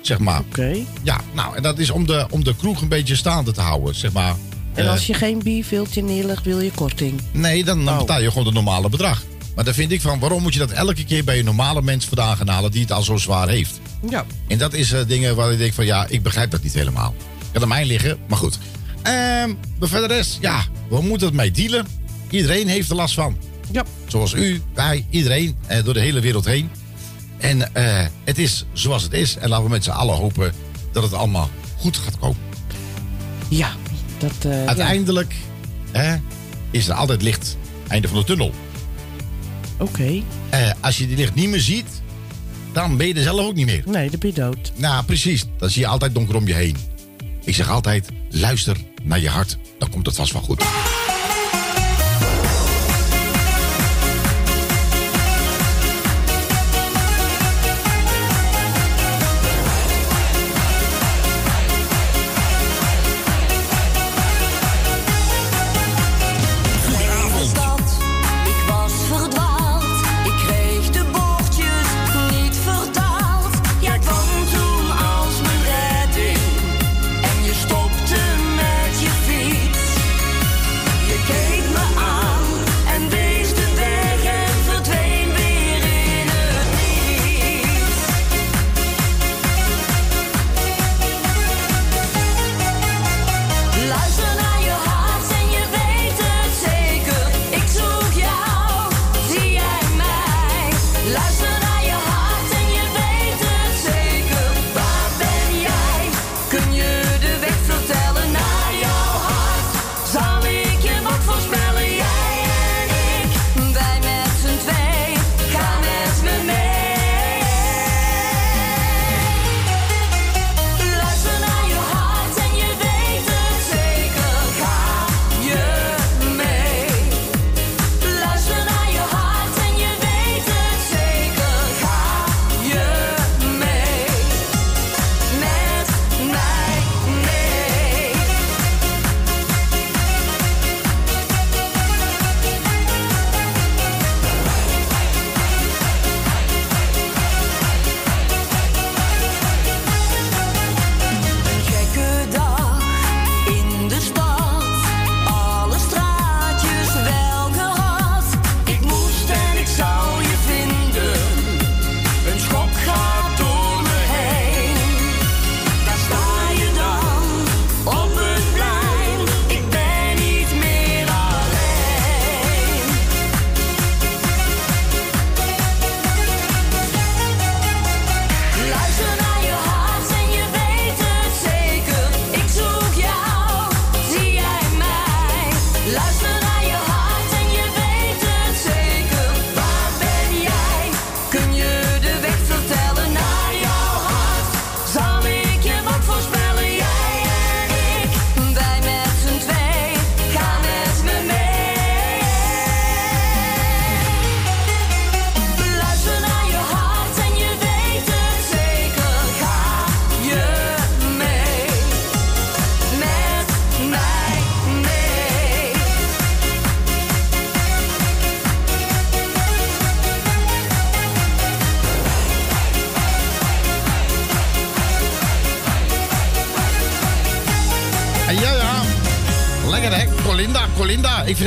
zeg maar. Oké. Ja, nou, en dat is om de, om de kroeg een beetje staande te houden, zeg maar. En als je geen bierveeltje neerlegt, wil je korting. Nee, dan, dan Oh. betaal je gewoon het normale bedrag. Maar dan vind ik van, waarom moet je dat elke keer bij een normale mens vandaan gaan halen die het al zo zwaar heeft? Ja. En dat is eh, dingen waar ik denk van, ja, ik begrijp dat niet helemaal. Kan aan mij liggen, maar goed. Ehm maar verder rest, ja, we moeten het mee dealen. Iedereen heeft er last van. Ja. Zoals u, wij, iedereen, eh, door de hele wereld heen. En eh, het is zoals het is. En laten we met z'n allen hopen dat het allemaal goed gaat komen. Ja. Dat, Uiteindelijk hè, is er altijd licht. Einde van de tunnel. Oké. Eh, als je die licht niet meer ziet, dan ben je er zelf ook niet meer. Nee, dan ben je dood. Nou, precies. Dan zie je altijd donker om je heen. Ik zeg altijd, luister naar je hart. Dan komt het vast wel goed.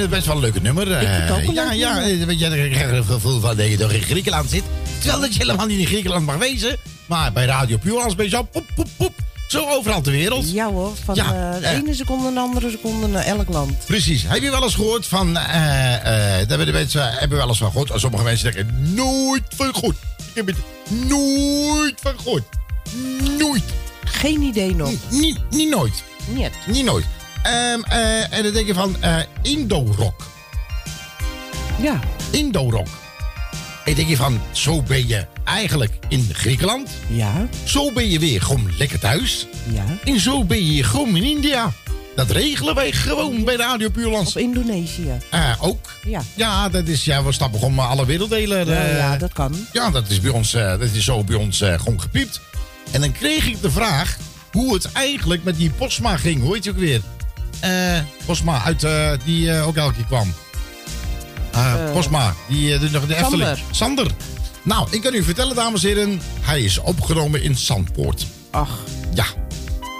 Het best wel een leuke nummer. het een ja, ja, eh, weet je, ik er een gevoel van dat je toch in Griekenland zit. Terwijl dat je helemaal niet in Griekenland mag wezen. Maar bij Radio Puurlands ben je zo poep, poep, poep. Zo overal ter wereld. Ja hoor, van Ja, eh, de eh. ene seconde naar de andere seconde naar elk land. Precies. Heb je wel eens gehoord van... eh eh daar hebben de mensen hebben wel eens van gehoord. Sommige mensen zeggen nooit van goed. Ik heb het nooit van gehoord. Nooit. Geen idee nog. Niet, niet nooit. Niet. Niet nooit. Ehm, eh, en dan denk je van eh Indo-rock. Ja. Indo-rock. En denk je van, zo ben je eigenlijk in Griekenland. Ja. Zo ben je weer gewoon lekker thuis. Ja. En zo ben je gewoon in India. Dat regelen wij gewoon bij Radio Puurlands. Of Indonesië. Eh, ook. Ja. Ja, dat is, ja, we stappen gewoon alle werelddelen. Ja, ja, dat kan. Ja, dat is, bij ons, dat is zo bij ons gewoon gepiept. En dan kreeg ik de vraag hoe het eigenlijk met die Posma ging. Hoe heet je ook weer? Eh Posma, uit, eh, die eh, ook elke keer kwam. Posma, die uh, de, de Efteling. Sander. Nou, ik kan u vertellen, dames en heren. Hij is opgenomen in Zandpoort. Ach. Ja.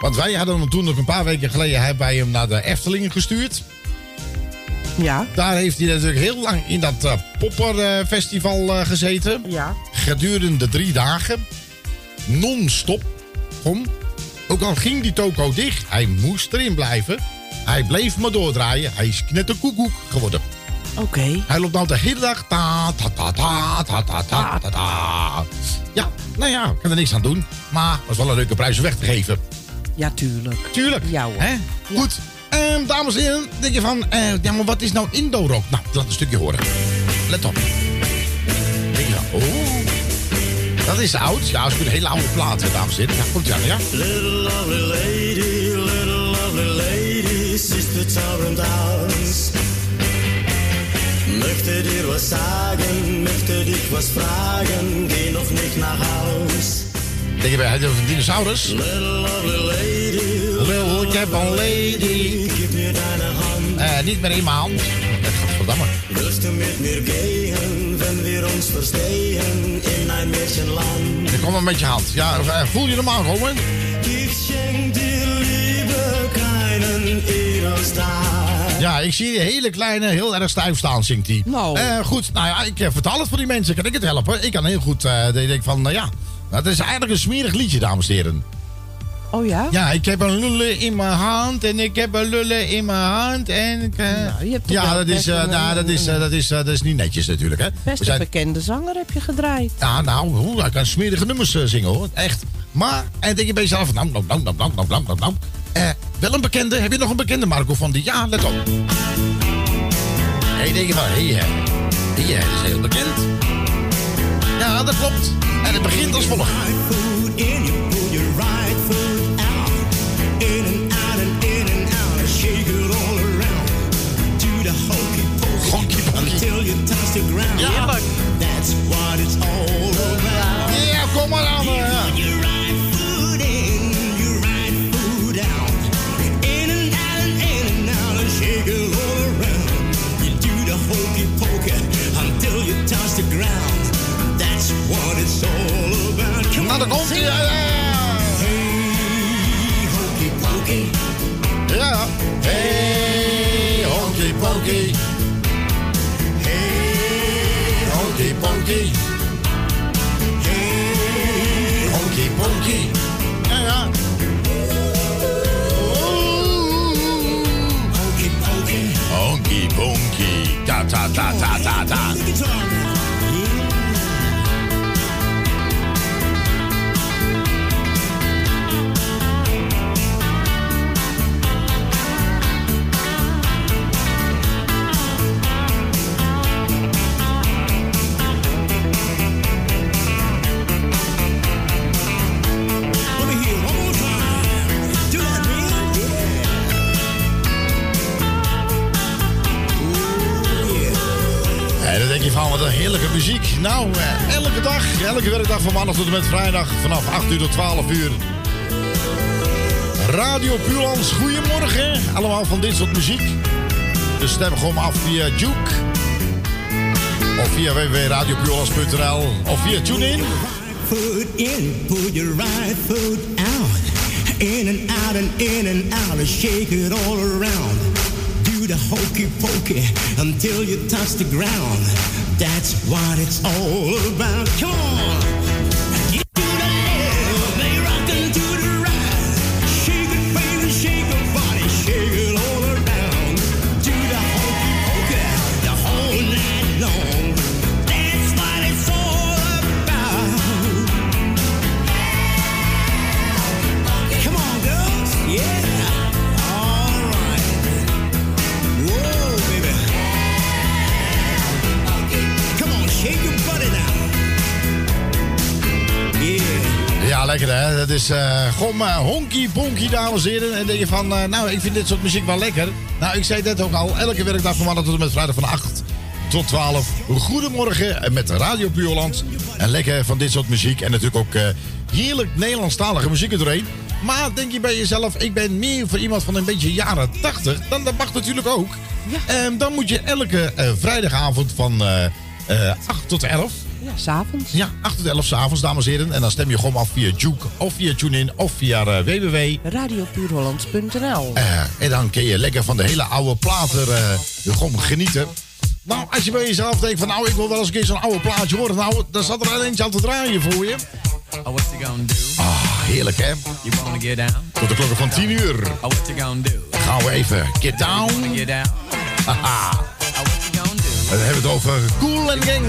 Want wij hadden hem toen nog een paar weken geleden hebben wij hem naar de Efteling gestuurd. Ja. Daar heeft hij natuurlijk heel lang in dat eh, popperfestival gezeten. Ja. Gedurende drie dagen. Non-stop. Kom. Ook al ging die toko dicht, hij moest erin blijven. Hij bleef maar doordraaien. Hij is knetterkoekoek geworden. Oké. Hij loopt nou de hele dag. Ta, ta, ta, ta, ta, ta, ta, ta, ta. Ja, nou ja, ik kan er niks aan doen. Maar het was wel een leuke prijs om weg te geven. Ja, tuurlijk. Tuurlijk. Ja hoor. Hè? Goed. Ehm, dames en heren, denk je van, eh, ja, maar wat is nou Indo-rock? Nou, laat een stukje horen. Let op. Denk je van, oh, dat is oud. Ja, dat is een hele oude plaat, dames en heren. Ja, komt aan, ja? Little lovely lady, lady, sister Torrent House. Möchte dir was sagen, möchte dich was fragen, geh noch nicht nach Haus. Denk je bij hij over een dinosaurus? Little lovely lady, ik heb een lady. Eh, niet meer in mijn hand. Dat gaat verdamme. Willst du mit mir gehen, wenn wir uns verstehen in ein Märchenland? Ik kom maar met je hand. Ja, eh, voel je hem aankomen? Ich schenk Ja, ik zie je hele kleine, heel erg stijf staan, zingt hij. Nou. Eh, goed, nou ja, ik eh, vertaal het voor die mensen. Kan ik het helpen? Ik kan heel goed, dat ik denk van, nou ja. Het is eigenlijk een smerig liedje, dames en heren. Oh ja? Ja, ik heb een lullen in mijn hand en ik heb een lullen in mijn hand en... ik, Nou, je hebt ja, wel dat is, eh, een- nou, dat, is, dat, is, dat is niet netjes natuurlijk, hè. Best een bekende zanger heb je gedraaid. Ja, nou, hij kan smerige nummers zingen, hoor. Echt. Maar, en denk je bij jezelf, nou, nou, nou, nou, nou, nou. Eh, wel een bekende, heb je nog een bekende, Marco, van die? Ja, let op. En je denkt van, hé, hey, eh, dat is heel bekend. Ja, dat klopt. En het begint als volgt. in, you on, daar komt hij. Ja, ja. Ja. Hey, honky ponky. Hey, Honky ponky. Wat een heerlijke muziek. Nou, eh, elke dag, elke werkdag van maandag tot en met vrijdag vanaf 8 uur tot 12 uur. Radio Puurlands, goedemorgen. Allemaal van dit soort muziek. Dus stem gewoon af via Juke. Of via www.radiopuurlands.nl. Of via TuneIn. foot in, pull your right foot out. In and out and in and out, shake it all around. do the hokey pokey until you touch the ground. That's what it's all about. Come on. Lekker hè. Dat is eh gewoon maar honky ponky, dames en heren. En denk je van, eh, nou, ik vind dit soort muziek wel lekker. Nou, ik zei net ook al, elke werkdag van maandag tot en met vrijdag van 8 tot 12. Goedemorgen eh, met Radio Puurland. En lekker van dit soort muziek. En natuurlijk ook eh, heerlijk Nederlandstalige muziek er doorheen. Maar denk je bij jezelf, ik ben meer voor iemand van een beetje jaren 80. Dan dat mag natuurlijk ook. Ehm, dan moet je elke eh, vrijdagavond van eh, eh, 8 tot 11 Ja, s'avonds. ja, 8 tot 11 s'avonds, dames en heren. En dan stem je gewoon af via Juke of via TuneIn of via uh, www. Radiopuurhollands.nl Eh, en dan kun je lekker van de hele oude platen eh, gewoon genieten. Nou, als je bij jezelf denkt van nou, ik wil wel eens een keer zo'n oude plaatje horen. Nou, dan staat er al eentje aan te draaien voor je. Oh, what you gonna do? Ah, heerlijk hè. You wanna get down? Tot de klokken van 10 uur. Oh, what you gonna do? Dan gaan we even get down. Get down? Haha. Oh, what you gonna do? En dan hebben we het over Cool and Gang.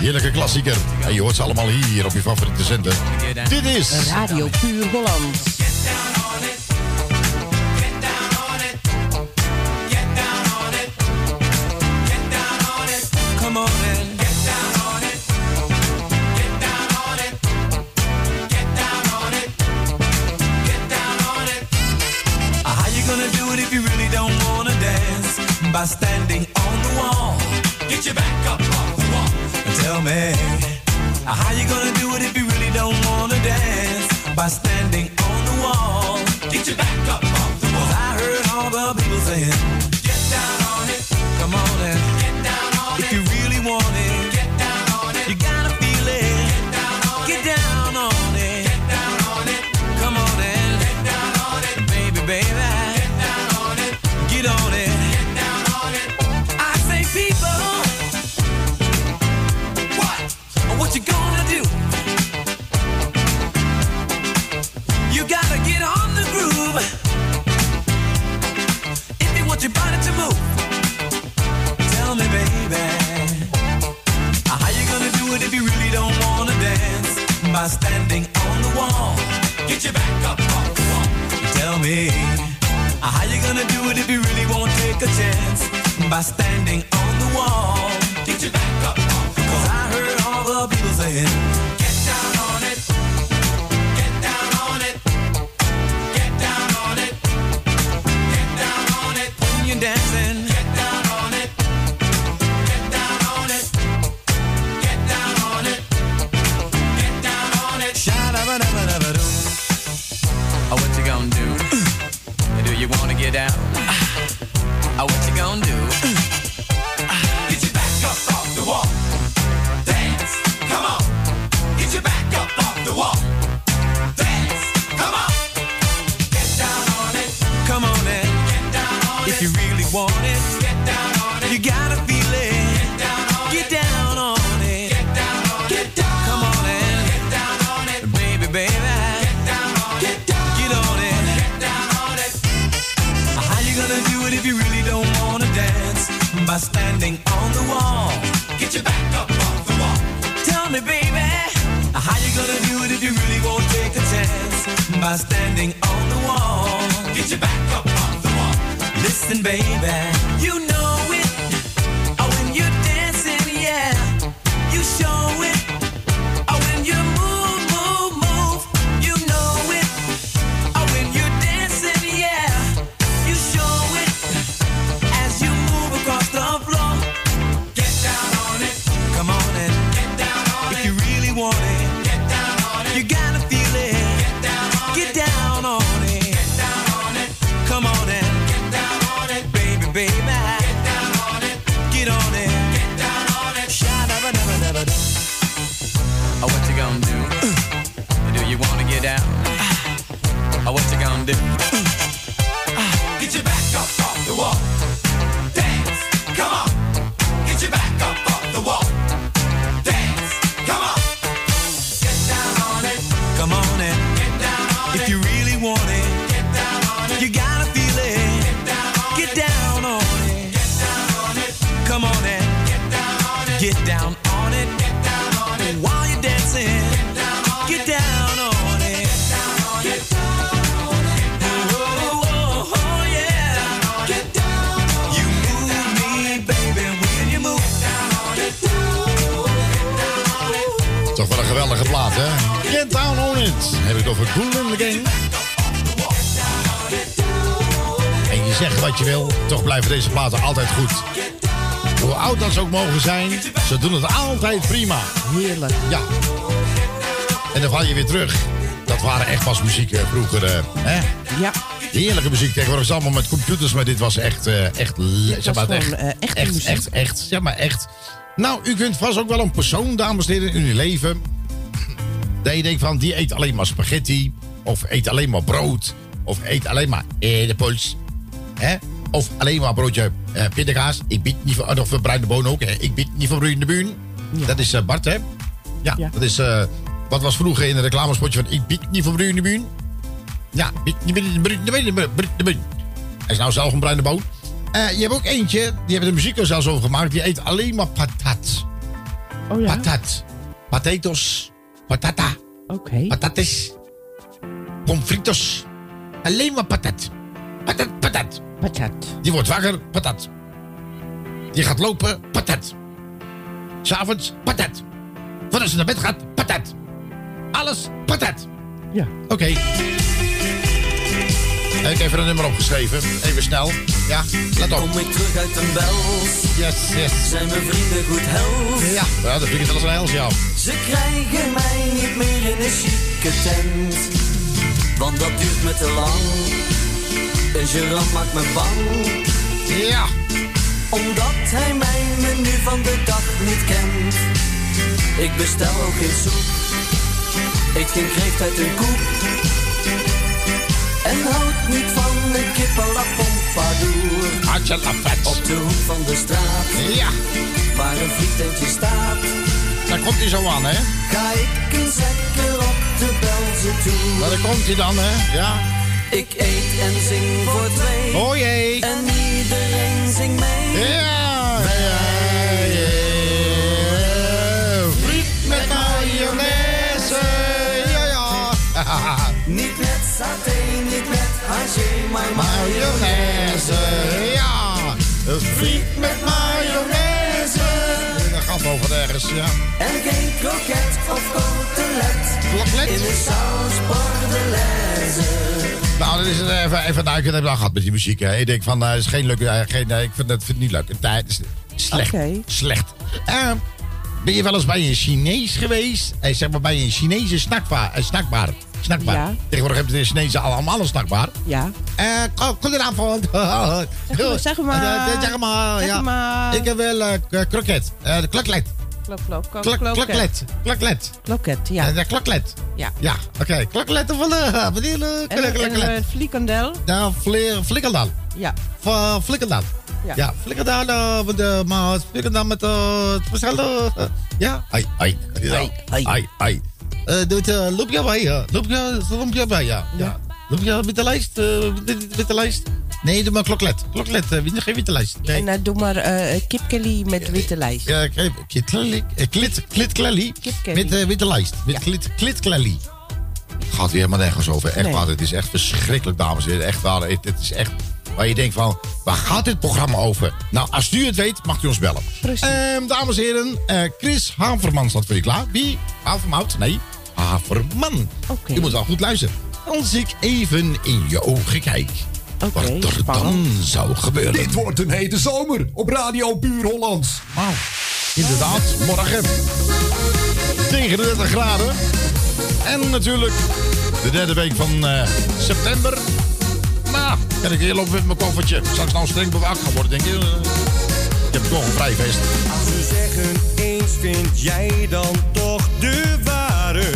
Heerlijke klassieker. En je hoort ze allemaal hier op je favoriete zender. Dit is... Radio Puur Holland. Come on and get down on it. Get down on it. Get down on it. Get down on it. How you gonna do it if you really don't wanna dance? By standing on the wall. Get your back up. Tell me. How you gonna do it if you really don't wanna dance? By standing on the wall. Get your back up off the wall. I heard all the people saying, Get down on it. Come on and get down on it. If you What you gonna do? You gotta get on the groove. If you want your body to move. Tell me, baby. How you gonna do it if you really don't wanna dance? By standing on the wall. Get your back up the wall. Tell me. How you gonna do it if you really won't take a chance? By standing on the wall. Get your back up people saying, Get down on it. Get down on it. Get down on it. Get down on it. When you're dancing. Get down on it. Get down on it. Get down on it. Get down on it. Sha-da-ba-da-ba-da-ba-doo. Oh, what you gonna do? Do you wanna get down? Uh, oh, what you gonna do? By standing on the wall. Get your back up off the wall. Tell me, baby, how you gonna do it if you really won't take a chance? By standing on the wall. Get your back up off the wall. Listen, baby, Heerlijk. Ja. En dan val je weer terug. Dat waren echt pas muziek eh, vroeger, eh, hè? Ja. Heerlijke muziek. Tegenwoordig is allemaal met computers, maar dit was echt, eh, echt, zeg maar, echt, echt, muziek. echt, echt, zeg maar echt. Nou, u kunt vast ook wel een persoon, dames en heren, in uw leven. Dat je denkt van, die eet alleen maar spaghetti. Of eet alleen maar brood. Of eet alleen maar de puls. Hè? Of alleen maar broodje eh pindakaas. Ik bied niet van, of bruine bonen ook. Hè? Ik bied niet van bruine buun. Dat is Bart, hè? Ja, dat is... eh, wat was vroeger in een reclamespotje van... Ik bied niet van bruine buun. Ja, bied niet bruine bruine buun. Hij is nou zelf een bruine boon. Eh, je hebt ook eentje, die hebben de muziek er zelfs over gemaakt. Die eet alleen maar patat. Oh ja? Patat. Potatoes. Patata. Oké. Patates. Pomfritos. Alleen maar patat. Patat, patat. Patat. Die wordt wakker, patat. Die gaat lopen, patat. S'avonds, patat. Voordat ze naar bed gaat, patat. Alles, patat. Ja. Oké. Heb ik even een nummer opgeschreven. Even snel. Ja, let op. Kom ik terug uit een bels. Yes, yes. Zijn mijn vrienden goed hels? Ja, ja dat vind ik zelfs een hels, ja. Ze krijgen mij niet meer in een chique tent. Want dat duurt me te lang. Een gerant maakt me bang. Ja. Omdat hij mijn menu van de dag niet kent. Ik bestel ook geen soep. Ik geen kreeft uit een koep. En houd niet van de kip à la pompadour. Hartje. Op de hoek van de straat. Ja. Waar een vliegtentje staat. Daar komt hij zo aan, hè? Ga ik een zekker op de Belze toe. Maar daar komt hij dan, hè? Ja. Ik eet en zing voor twee. Oh jee. En iedereen zingt mee. Ja. Saté, niet met haché, maar Mayonaise. Ja. Een friet met mayonaise. Dat gaat over ergens, ja. En geen kroket of cotelet. Kroket? In de saus bordelaise. Nou, dan is het even, even nou, ik heb het al gehad met die muziek. Hè. Ik denk van, nou, het is geen leuke, eh, geen, nee, ik vind het, vind het niet leuk. Het eh, is slecht. Oké. Slecht. Eh, ben je wel eens bij een Chinees geweest? Zeg maar bij een Chinese snackbar. Uh, snackbar. Snackbar. Ja. Tegenwoordig hebben de Chinezen allemaal een snackbar. Ja. Eh, go- goedenavond. Zeg maar, zeg maar. Eh, Zeg ja. maar. Ik heb wel eh, kroket. Eh, de kloklet. Klok, klok, klok, Klok- kloket. Kloklet. Kloklet. Kloket, Eh, ja. De kloklet. Ja. Ja, oké. Kloklet van de... Een flikandel. Ja, fli- flikkerdal. Ja. Van flikkerdal. Ja. Ja, eh, met de... Maar flikkerdal met de... het verschillende... eh, ja. Ai, ai. Ai, ai. Ai, ai. Eh, doet uh, loopje bij, ja. Loopje, loopje bij, ja. Ja. Loopje, witte lijst, eh, witte, witte lijst. Nee, doe maar kloklet. Kloklet, eh, geen witte lijst. Nee. En eh, doe maar eh kipkelly met witte lijst. Ja, kijk, klit, klit, klit, Kipkelly. met eh, witte lijst. Met klit, klit, Gaat weer helemaal nergens over. Echt Nee. waar, het is echt verschrikkelijk, dames en heren. Echt waar, het, het is echt... Waar je denkt van, waar gaat dit programma over? Nou, als u het weet, mag u ons bellen. Precies. Ehm, dames en heren, eh, Chris Haverman staat voor je klaar. Wie? Havermout? Nee, Haverman. Oké. Je moet wel goed luisteren. Als ik even in je ogen kijk, Oké, wat er dan zou gebeuren. Dit wordt een hete zomer op Radio Puur Hollands. Wauw. Inderdaad, morgen tegen de 30 graden. En natuurlijk de derde week van eh, september. Nou, kan ik hier lopen met mijn koffertje. Zal ik nou streng bewaakt gaan worden, denk je? Eh, ik heb toch een vrij feest. Als ze zeggen eens vind jij dan toch de ware.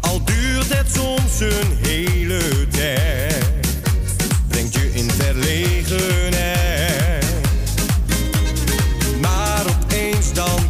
Al duurt het soms een hele tijd. Brengt je in verlegenheid. Maar opeens dan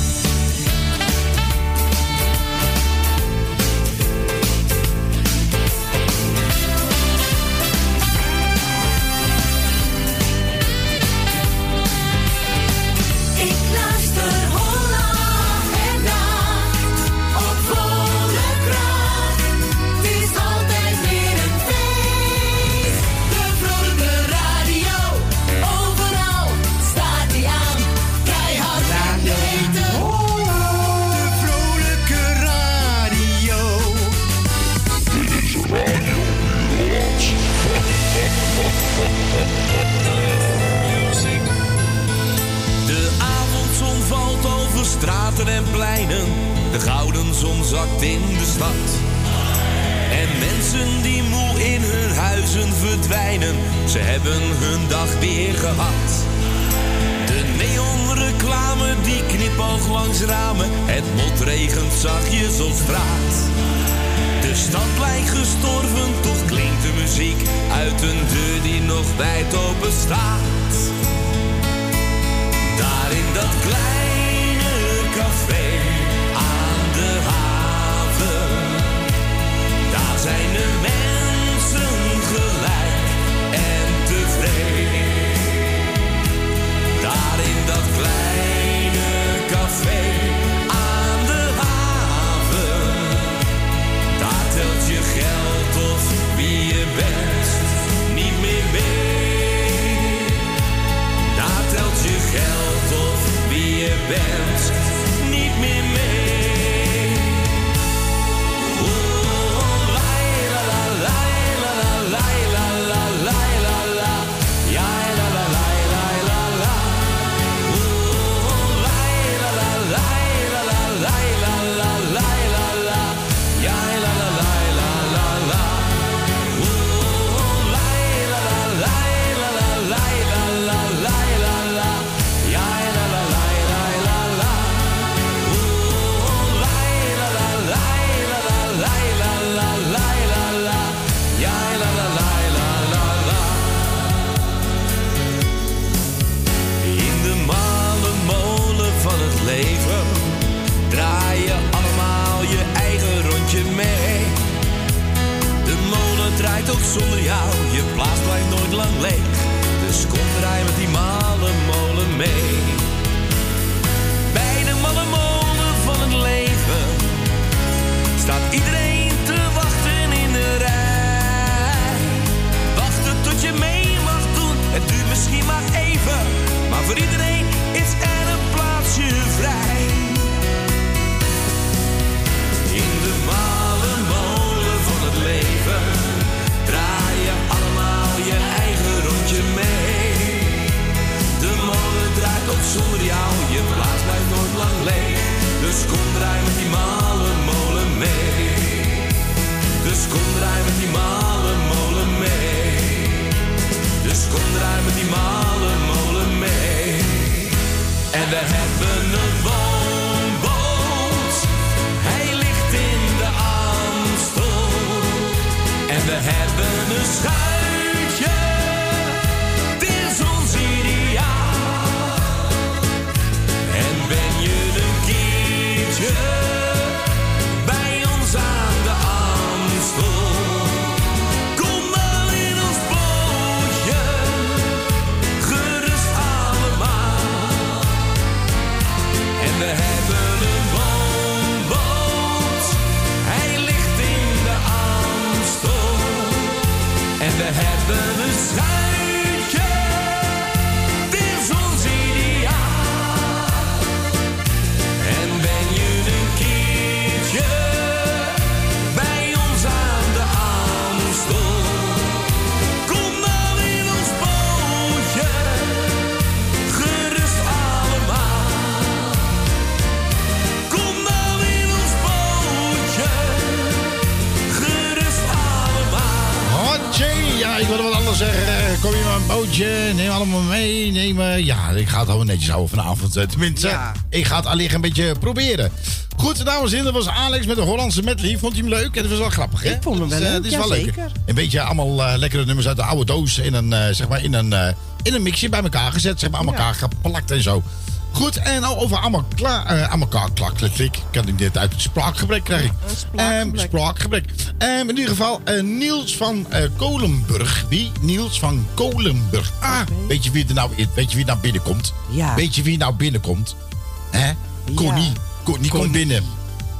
Houden vanavond. eh, Tenminste, ik ga het allicht een beetje proberen. Goed, dames en heren, dat was Alex met de Hollandse medley. Vond je hem leuk? Het was wel grappig, hè? Ik vond hem wel leuk, Het is wel leuk. Een beetje allemaal eh, lekkere nummers uit de oude doos in een, eh, zeg maar, in een, eh, in een mixje bij elkaar gezet. Zeg maar, aan elkaar geplakt en zo. Goed, en nou over aan elkaar, eh, aan elkaar klak, klik, klik. Kan ik dit uit spraakgebrek krijgen? Spraakgebrek. spraakgebrek. Ehm, in ieder geval, eh, Niels van eh, Kolenburg. Wie? Niels van Kolenburg. Ah, weet je wie er nou, weet je wie nou binnenkomt? Ja. Weet je wie nou binnenkomt? Hè? Connie. Connie komt binnen.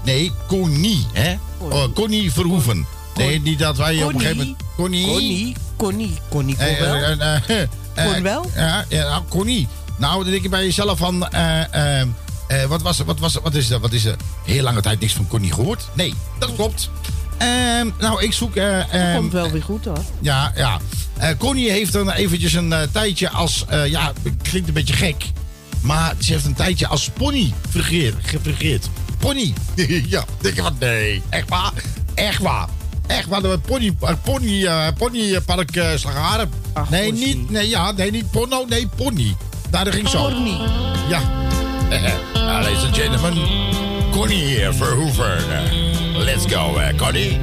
Nee, Connie, hè? Oh, Connie Verhoeven. Nee, niet dat wij op een gegeven moment... Connie. Connie, Connie, Connie, kon wel. eh, Kon wel? Ja, ja nou, Connie. Nou, dan denk je bij jezelf van... eh, eh, eh, wat was er? Wat, was er, wat is er? Wat is er? Heel lange tijd niks van Connie gehoord. Nee, dat klopt. Ehm, nou, ik zoek... eh, Dat ehm, komt wel weer goed hoor. ja, ja. Eh, Connie heeft dan eventjes een eh, tijdje als... ja, klinkt een beetje gek. Maar ze heeft een tijdje als pony gefungeerd. Pony. ja, denk je van nee. Echt waar? Echt waar. Echt waar. De pony, pony, ponypark uh, Slagharen. Nee, niet... Nee, ja, nee, niet porno. Nee, pony. Daar ging zo. Pony. Ja. Eh, ladies and gentlemen. Connie hier, Verhoeven. Let's go, eh, Connie.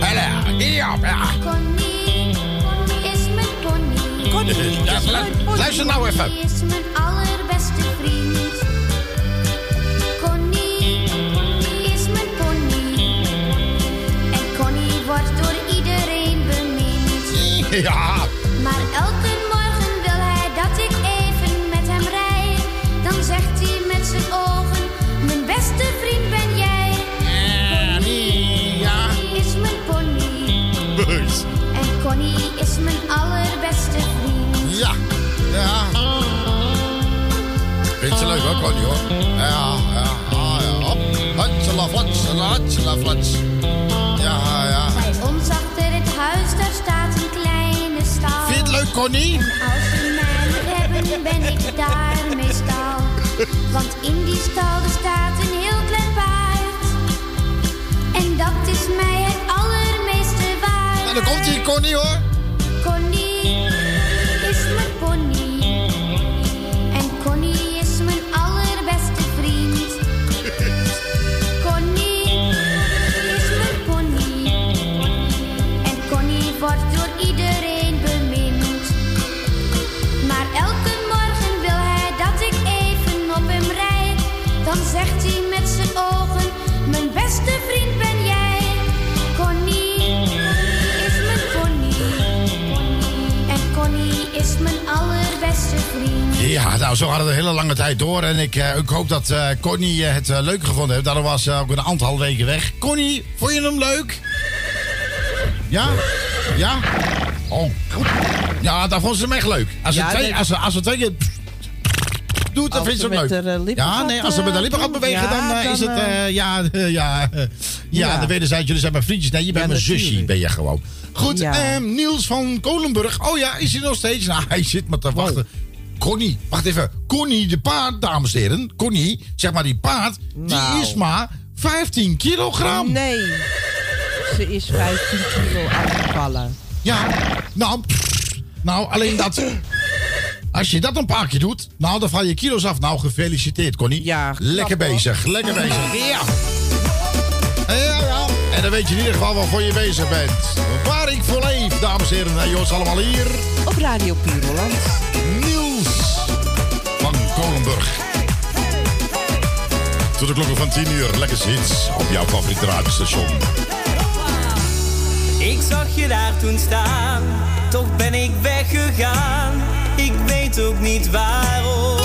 Hallo, giddy op. Ja. Connie, Connie is mijn pony. Connie is mijn pony. luister nou even. Connie is mijn allerbeste vriend. Connie, Connie is mijn pony. En Connie wordt door iedereen bemind. Ja. Is mijn allerbeste vriend. Ja. Ja. Vindt ze leuk Connie hoor. Ja, ja, ah, ja. Hop. Hatsela, flatsela, hatsela, flats. Ja, ja. Bij ons achter het huis, daar staat een kleine stal. Vind je het leuk, Connie? En als ze mij hebben, ben ik daar meestal. Want in die stal er staat een heel klein paard. En dat is mij het allermeeste waard. Nou, dan komt hij, Connie hoor. Ja, nou, zo hadden we de hele lange tijd door. En ik, eh, ik hoop dat eh, Connie eh, het leuk gevonden heeft. Daarom was ze ook een aantal weken weg. Connie, vond je hem leuk? Ja? Ja? Oh, goed. Ja, dan vond ze hem echt leuk. Als ze Ja, twee, als ze, als twee keer doet, dan vindt ze hem leuk. ja, nee, als ze met haar lippen gaat bewegen, dan, is het... eh, ja, ja, ja, Ja. de wederzijds, jullie zijn mijn vriendjes. Nee, je bent mijn zusje, ben je gewoon. Goed, Ja. ehm, Niels van Kolenburg. Oh ja, is hij nog steeds? Nou, hij zit maar te wachten. Connie, wacht even. Connie de paard, dames en heren. Connie, zeg maar die paard, die Nou. is maar 15 kilogram. Nee. Ze is 15 kilo afgevallen. Ja, nou, pff, nou, alleen dat... Als je dat een paar keer doet, nou, dan val je kilo's af. Nou, gefeliciteerd, Connie. Ja, Lekker bezig, lekker bezig. Ja. Ja, ja. En dan weet je in ieder geval waarvoor je bezig bent. Waar ik voor leef, dames en heren. En jongens, allemaal hier. Op Radio Puur Tot de klokken van 10 uur. Lekker hits op jouw favoriete radiostation. Ik zag je daar toen staan, toch ben ik weggegaan. Ik weet ook niet waarom.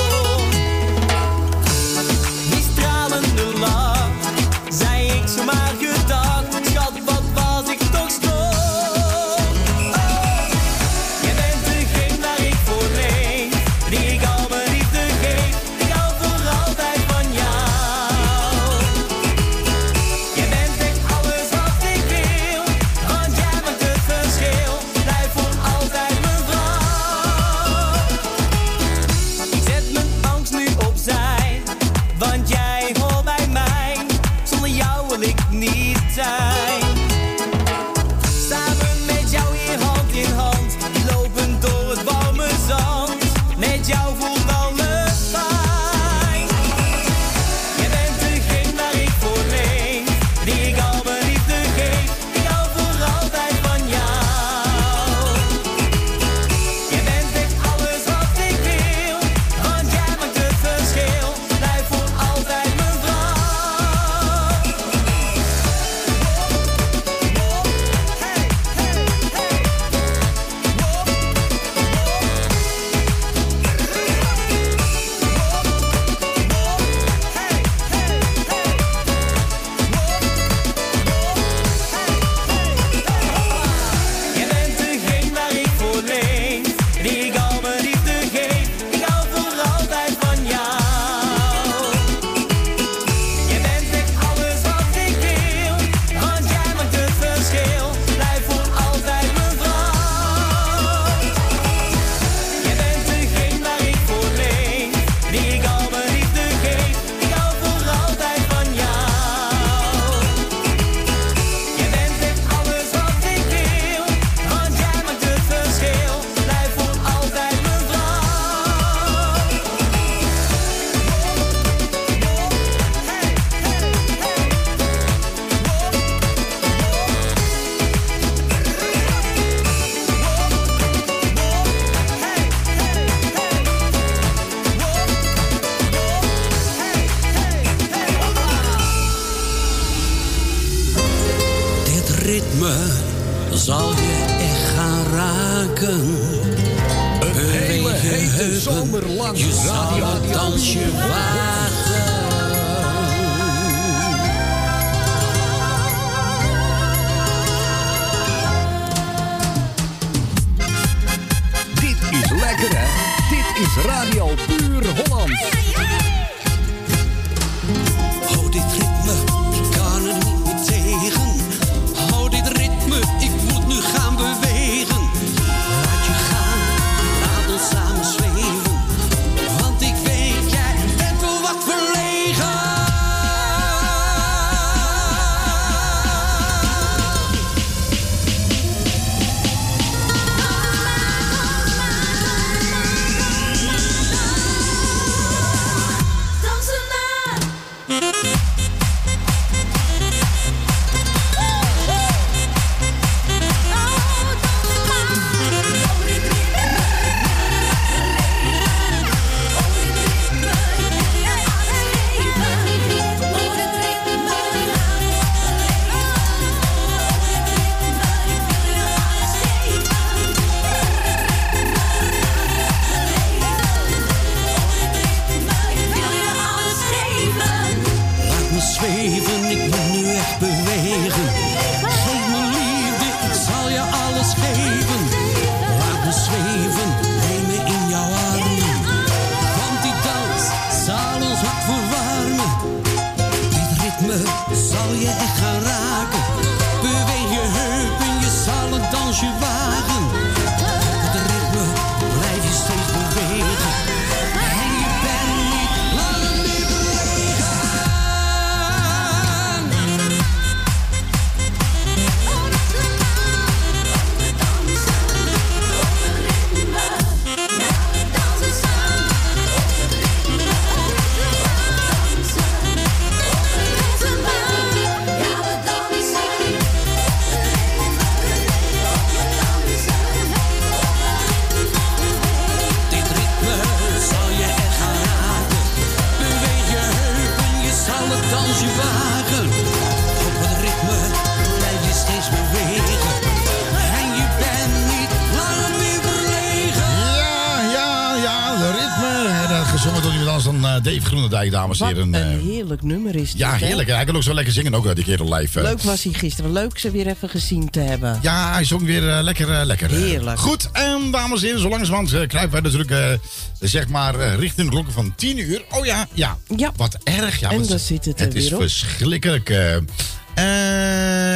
Dames en heren. een Eh, heerlijk nummer is dit, ja, hè? heerlijk. Hij kan ook zo lekker zingen, ook eh, die kerel live. eh. Leuk was hij gisteren. Leuk ze weer even gezien te hebben. Ja, hij zong weer lekker, lekker. Heerlijk. Goed, en dames en heren, zo langzamerhand eh, kruipen wij natuurlijk zeg maar richting de klokken van 10 uur. Oh ja, ja. Ja. Wat erg. Ja, En daar zit het er Het is op. verschrikkelijk.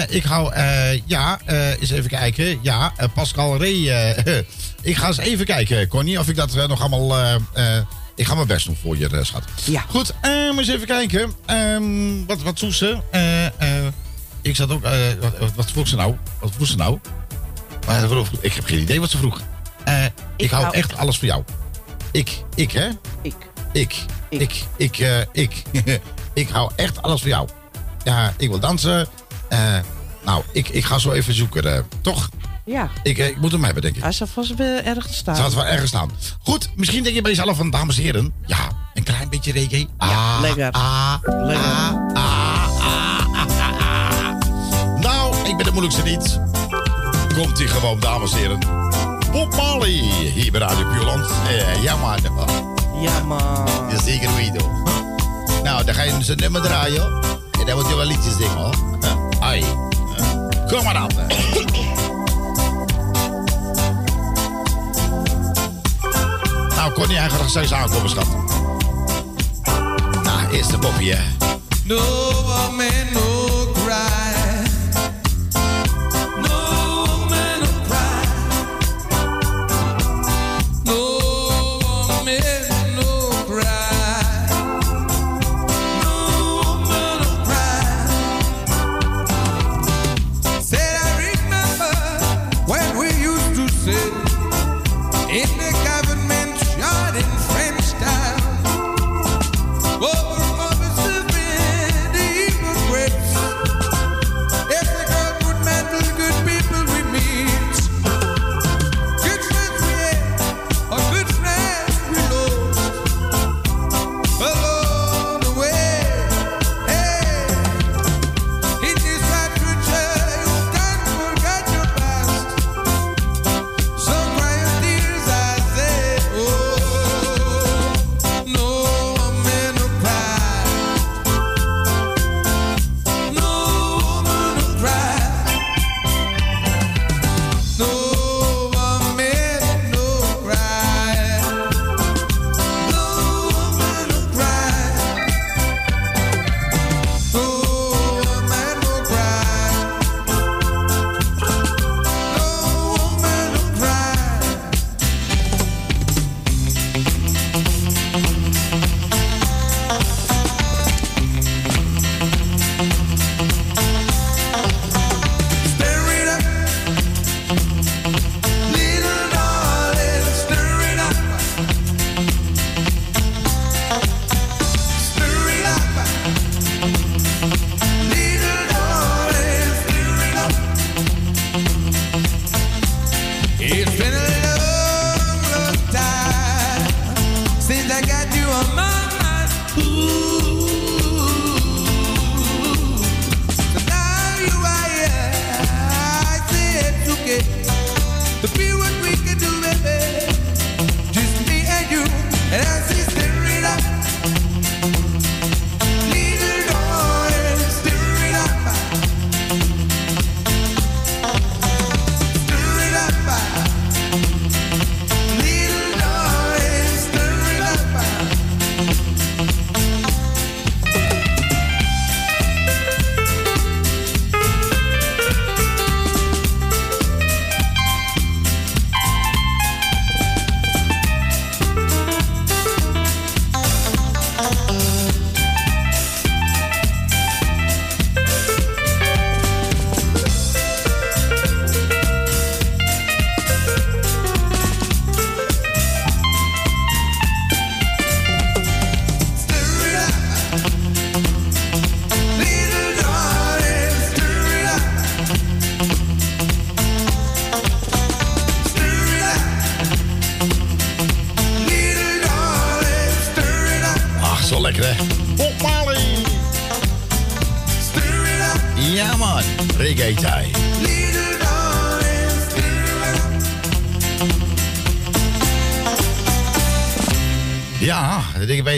ik hou, ja, eh, eens even kijken. Ja, Pascal Ray. ik ga eens even kijken, Connie, of ik dat nog allemaal... ik ga mijn best doen voor je, eh, schat. Ja. Goed, eh, maar eens even kijken. Ehm, wat, wat vroeg ze? Eh, eh, ik zat ook... wat, wat- vroeg ze nou? Wat vroeg ze nou? Maar ik heb geen idee wat ze vroeg. Eh, ik, hou hou- echt alles voor jou. Ik, ik hè? Ik. Ik, ik, ik, eh, ik. ik hou echt alles voor jou. Ja, ik wil dansen. Nou, ik, ik ga zo even zoeken. toch? Ja. Ik, eh, ik moet hem hebben, denk ik. Hij zal vast wel ergens staan. Zou het wel ergens staan. Goed, misschien denk je bij jezelf van, dames en heren. Ja, een klein beetje reggae. Ah, lekker. Ah, Lekker. ah, ah, ah. Nou, ik ben de moeilijkste niet. Komt ie gewoon, dames en heren. Bob Marley, hier bij Radio Puurland. Eh, ja, man. Ja, man. Zeker Guido. Nou, dan ga je zijn nummer draaien. En dan moet je wel liedjes zingen, hoor. Eh, Ai. Eh, Kom maar dan. Nou, kon niet eigenlijk straks aankomen, schat. Nou, eerst de Bobby, hè. No woman, no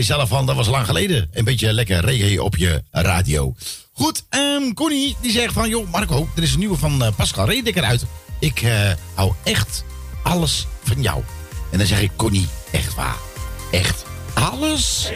jezelf van, dat was lang geleden. Een beetje lekker reggae op je radio. Goed, ehm Connie die zegt van, joh Marco, er is een nieuwe van eh, Pascal Redeker uit. Ik eh, hou echt alles van jou. En dan zeg ik, Connie, echt waar. Echt alles?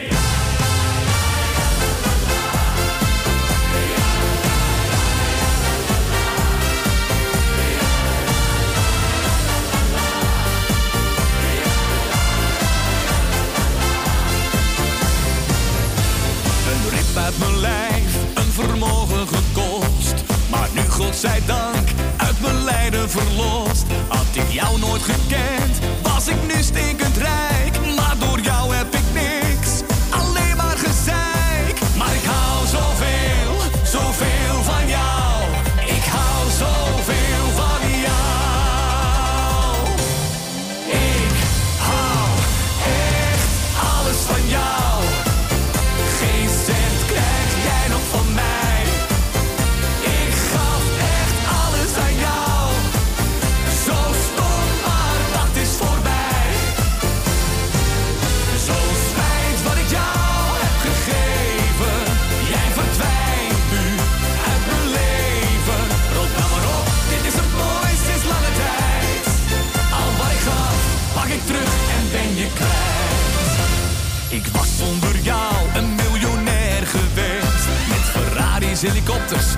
Helikopters,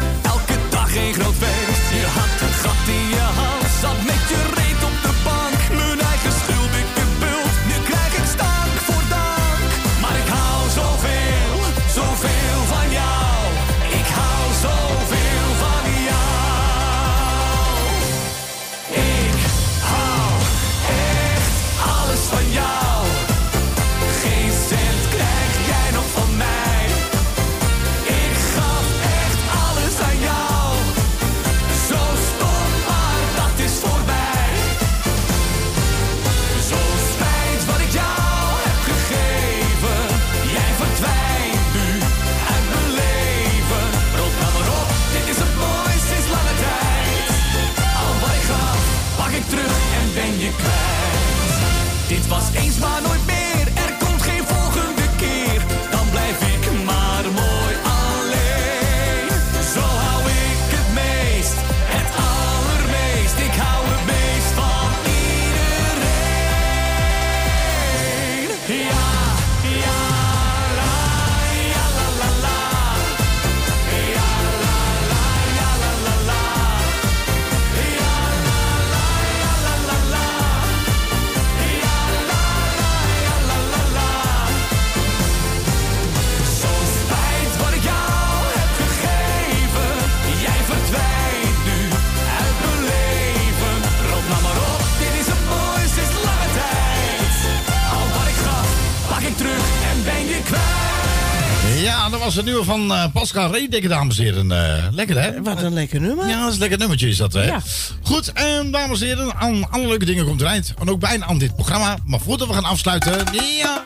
het nieuwe van eh, Pascal dames en heren. Eh, lekker, hè? Wat een lekker nummer. Ja, dat is een lekker nummertje is dat, hè? Ja. Goed, en dames en heren, aan alle leuke dingen komt er eind. En ook bijna aan dit programma. Maar voordat we gaan afsluiten, ja,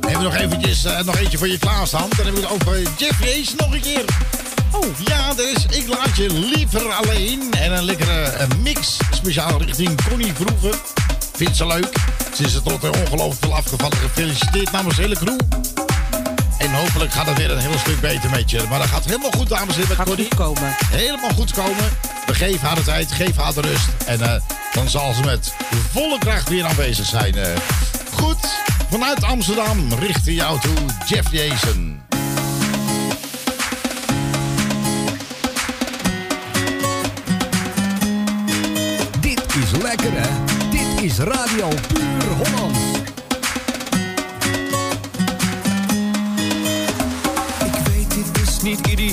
hebben we nog eventjes eh, nog eentje voor je klaarstaan. Dan hebben we het over Jeffrey Ace nog een keer. Oh, ja, is Ik laat je liever alleen. En een lekkere mix, speciaal richting Connie Vroeger. Vindt ze leuk. Ze is er tot er ongelooflijk veel afgevallen. Gefeliciteerd namens de hele crew. Hopelijk gaat het weer een heel stuk beter met je. Maar dat gaat helemaal goed, dames en heren. Met Connie. komen. Helemaal goed komen. We geven haar de tijd, geef haar de rust. En eh, dan zal ze met volle kracht weer aanwezig zijn. eh. goed, vanuit Amsterdam richting jou toe, Jeff Jason. Dit is lekker hè. Dit is Radio Puur Hollands.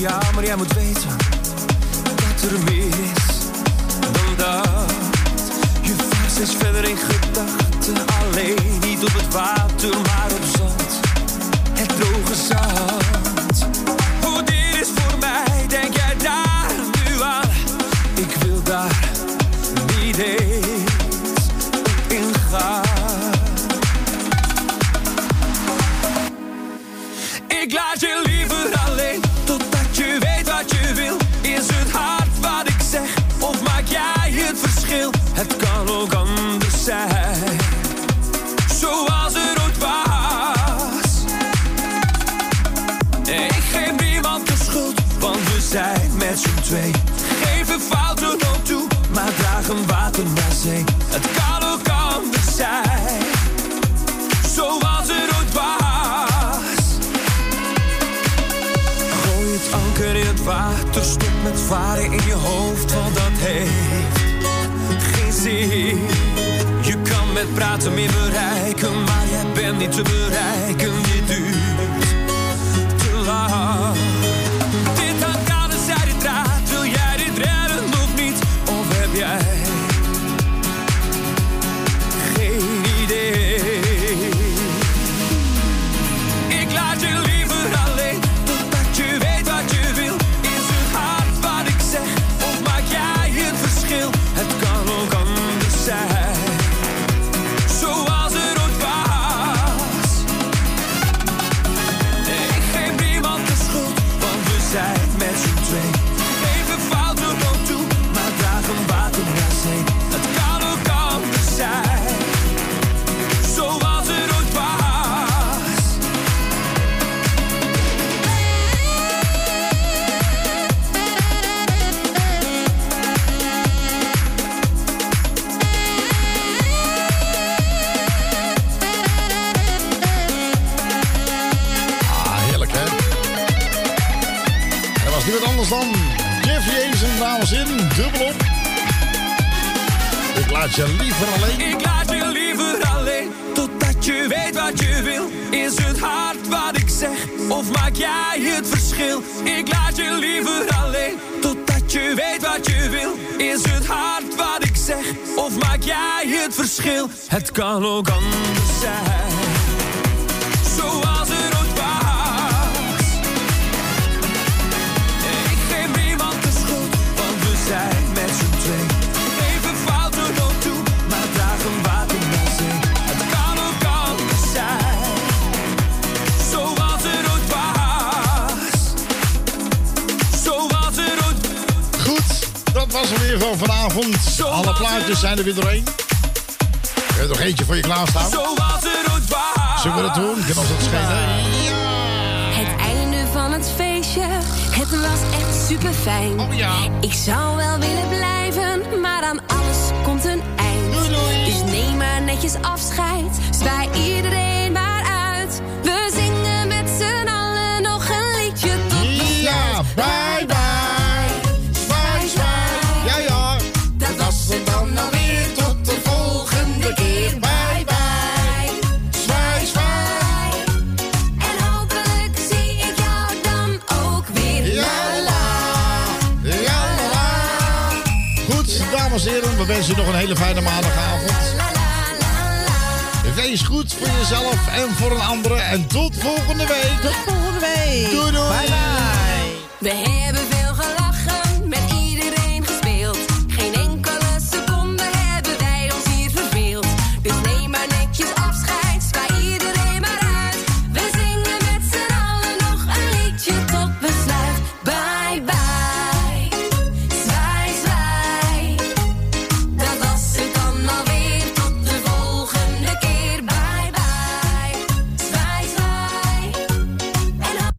Ideaal, maar jij moet weten dat er meer is dan dat. Je vaart steeds verder in gedachten, alleen niet op het water, maar op Het kan ook anders zijn, zoals het ooit was. Gooi het anker in het water, stop met varen in je hoofd, want dat heeft geen zin. Je kan met praten meer bereiken, maar jij bent niet te bereiken. Ik laat je liever alleen, totdat je weet wat je wil. Is het hard wat ik zeg, of maak jij het verschil? Ik laat je liever alleen, totdat je weet wat je wil. Is het hard wat ik zeg, of maak jij het verschil? Het kan ook anders zijn, van vanavond. Alle plaatjes zijn er weer doorheen. Heb je nog eentje voor je klaarstaan? Zullen we dat doen? Kan ons dat schelen? Het einde van het feestje, het was echt super fijn. Oh ja. Ik zou wel willen blijven, maar aan alles komt een eind. Dus neem maar netjes afscheid, zwaai iedereen maar we wensen nog een hele fijne maandagavond. Wees goed voor jezelf en voor een andere. En tot volgende week. Tot volgende week. Doei, doei. Bye bye. We hebben.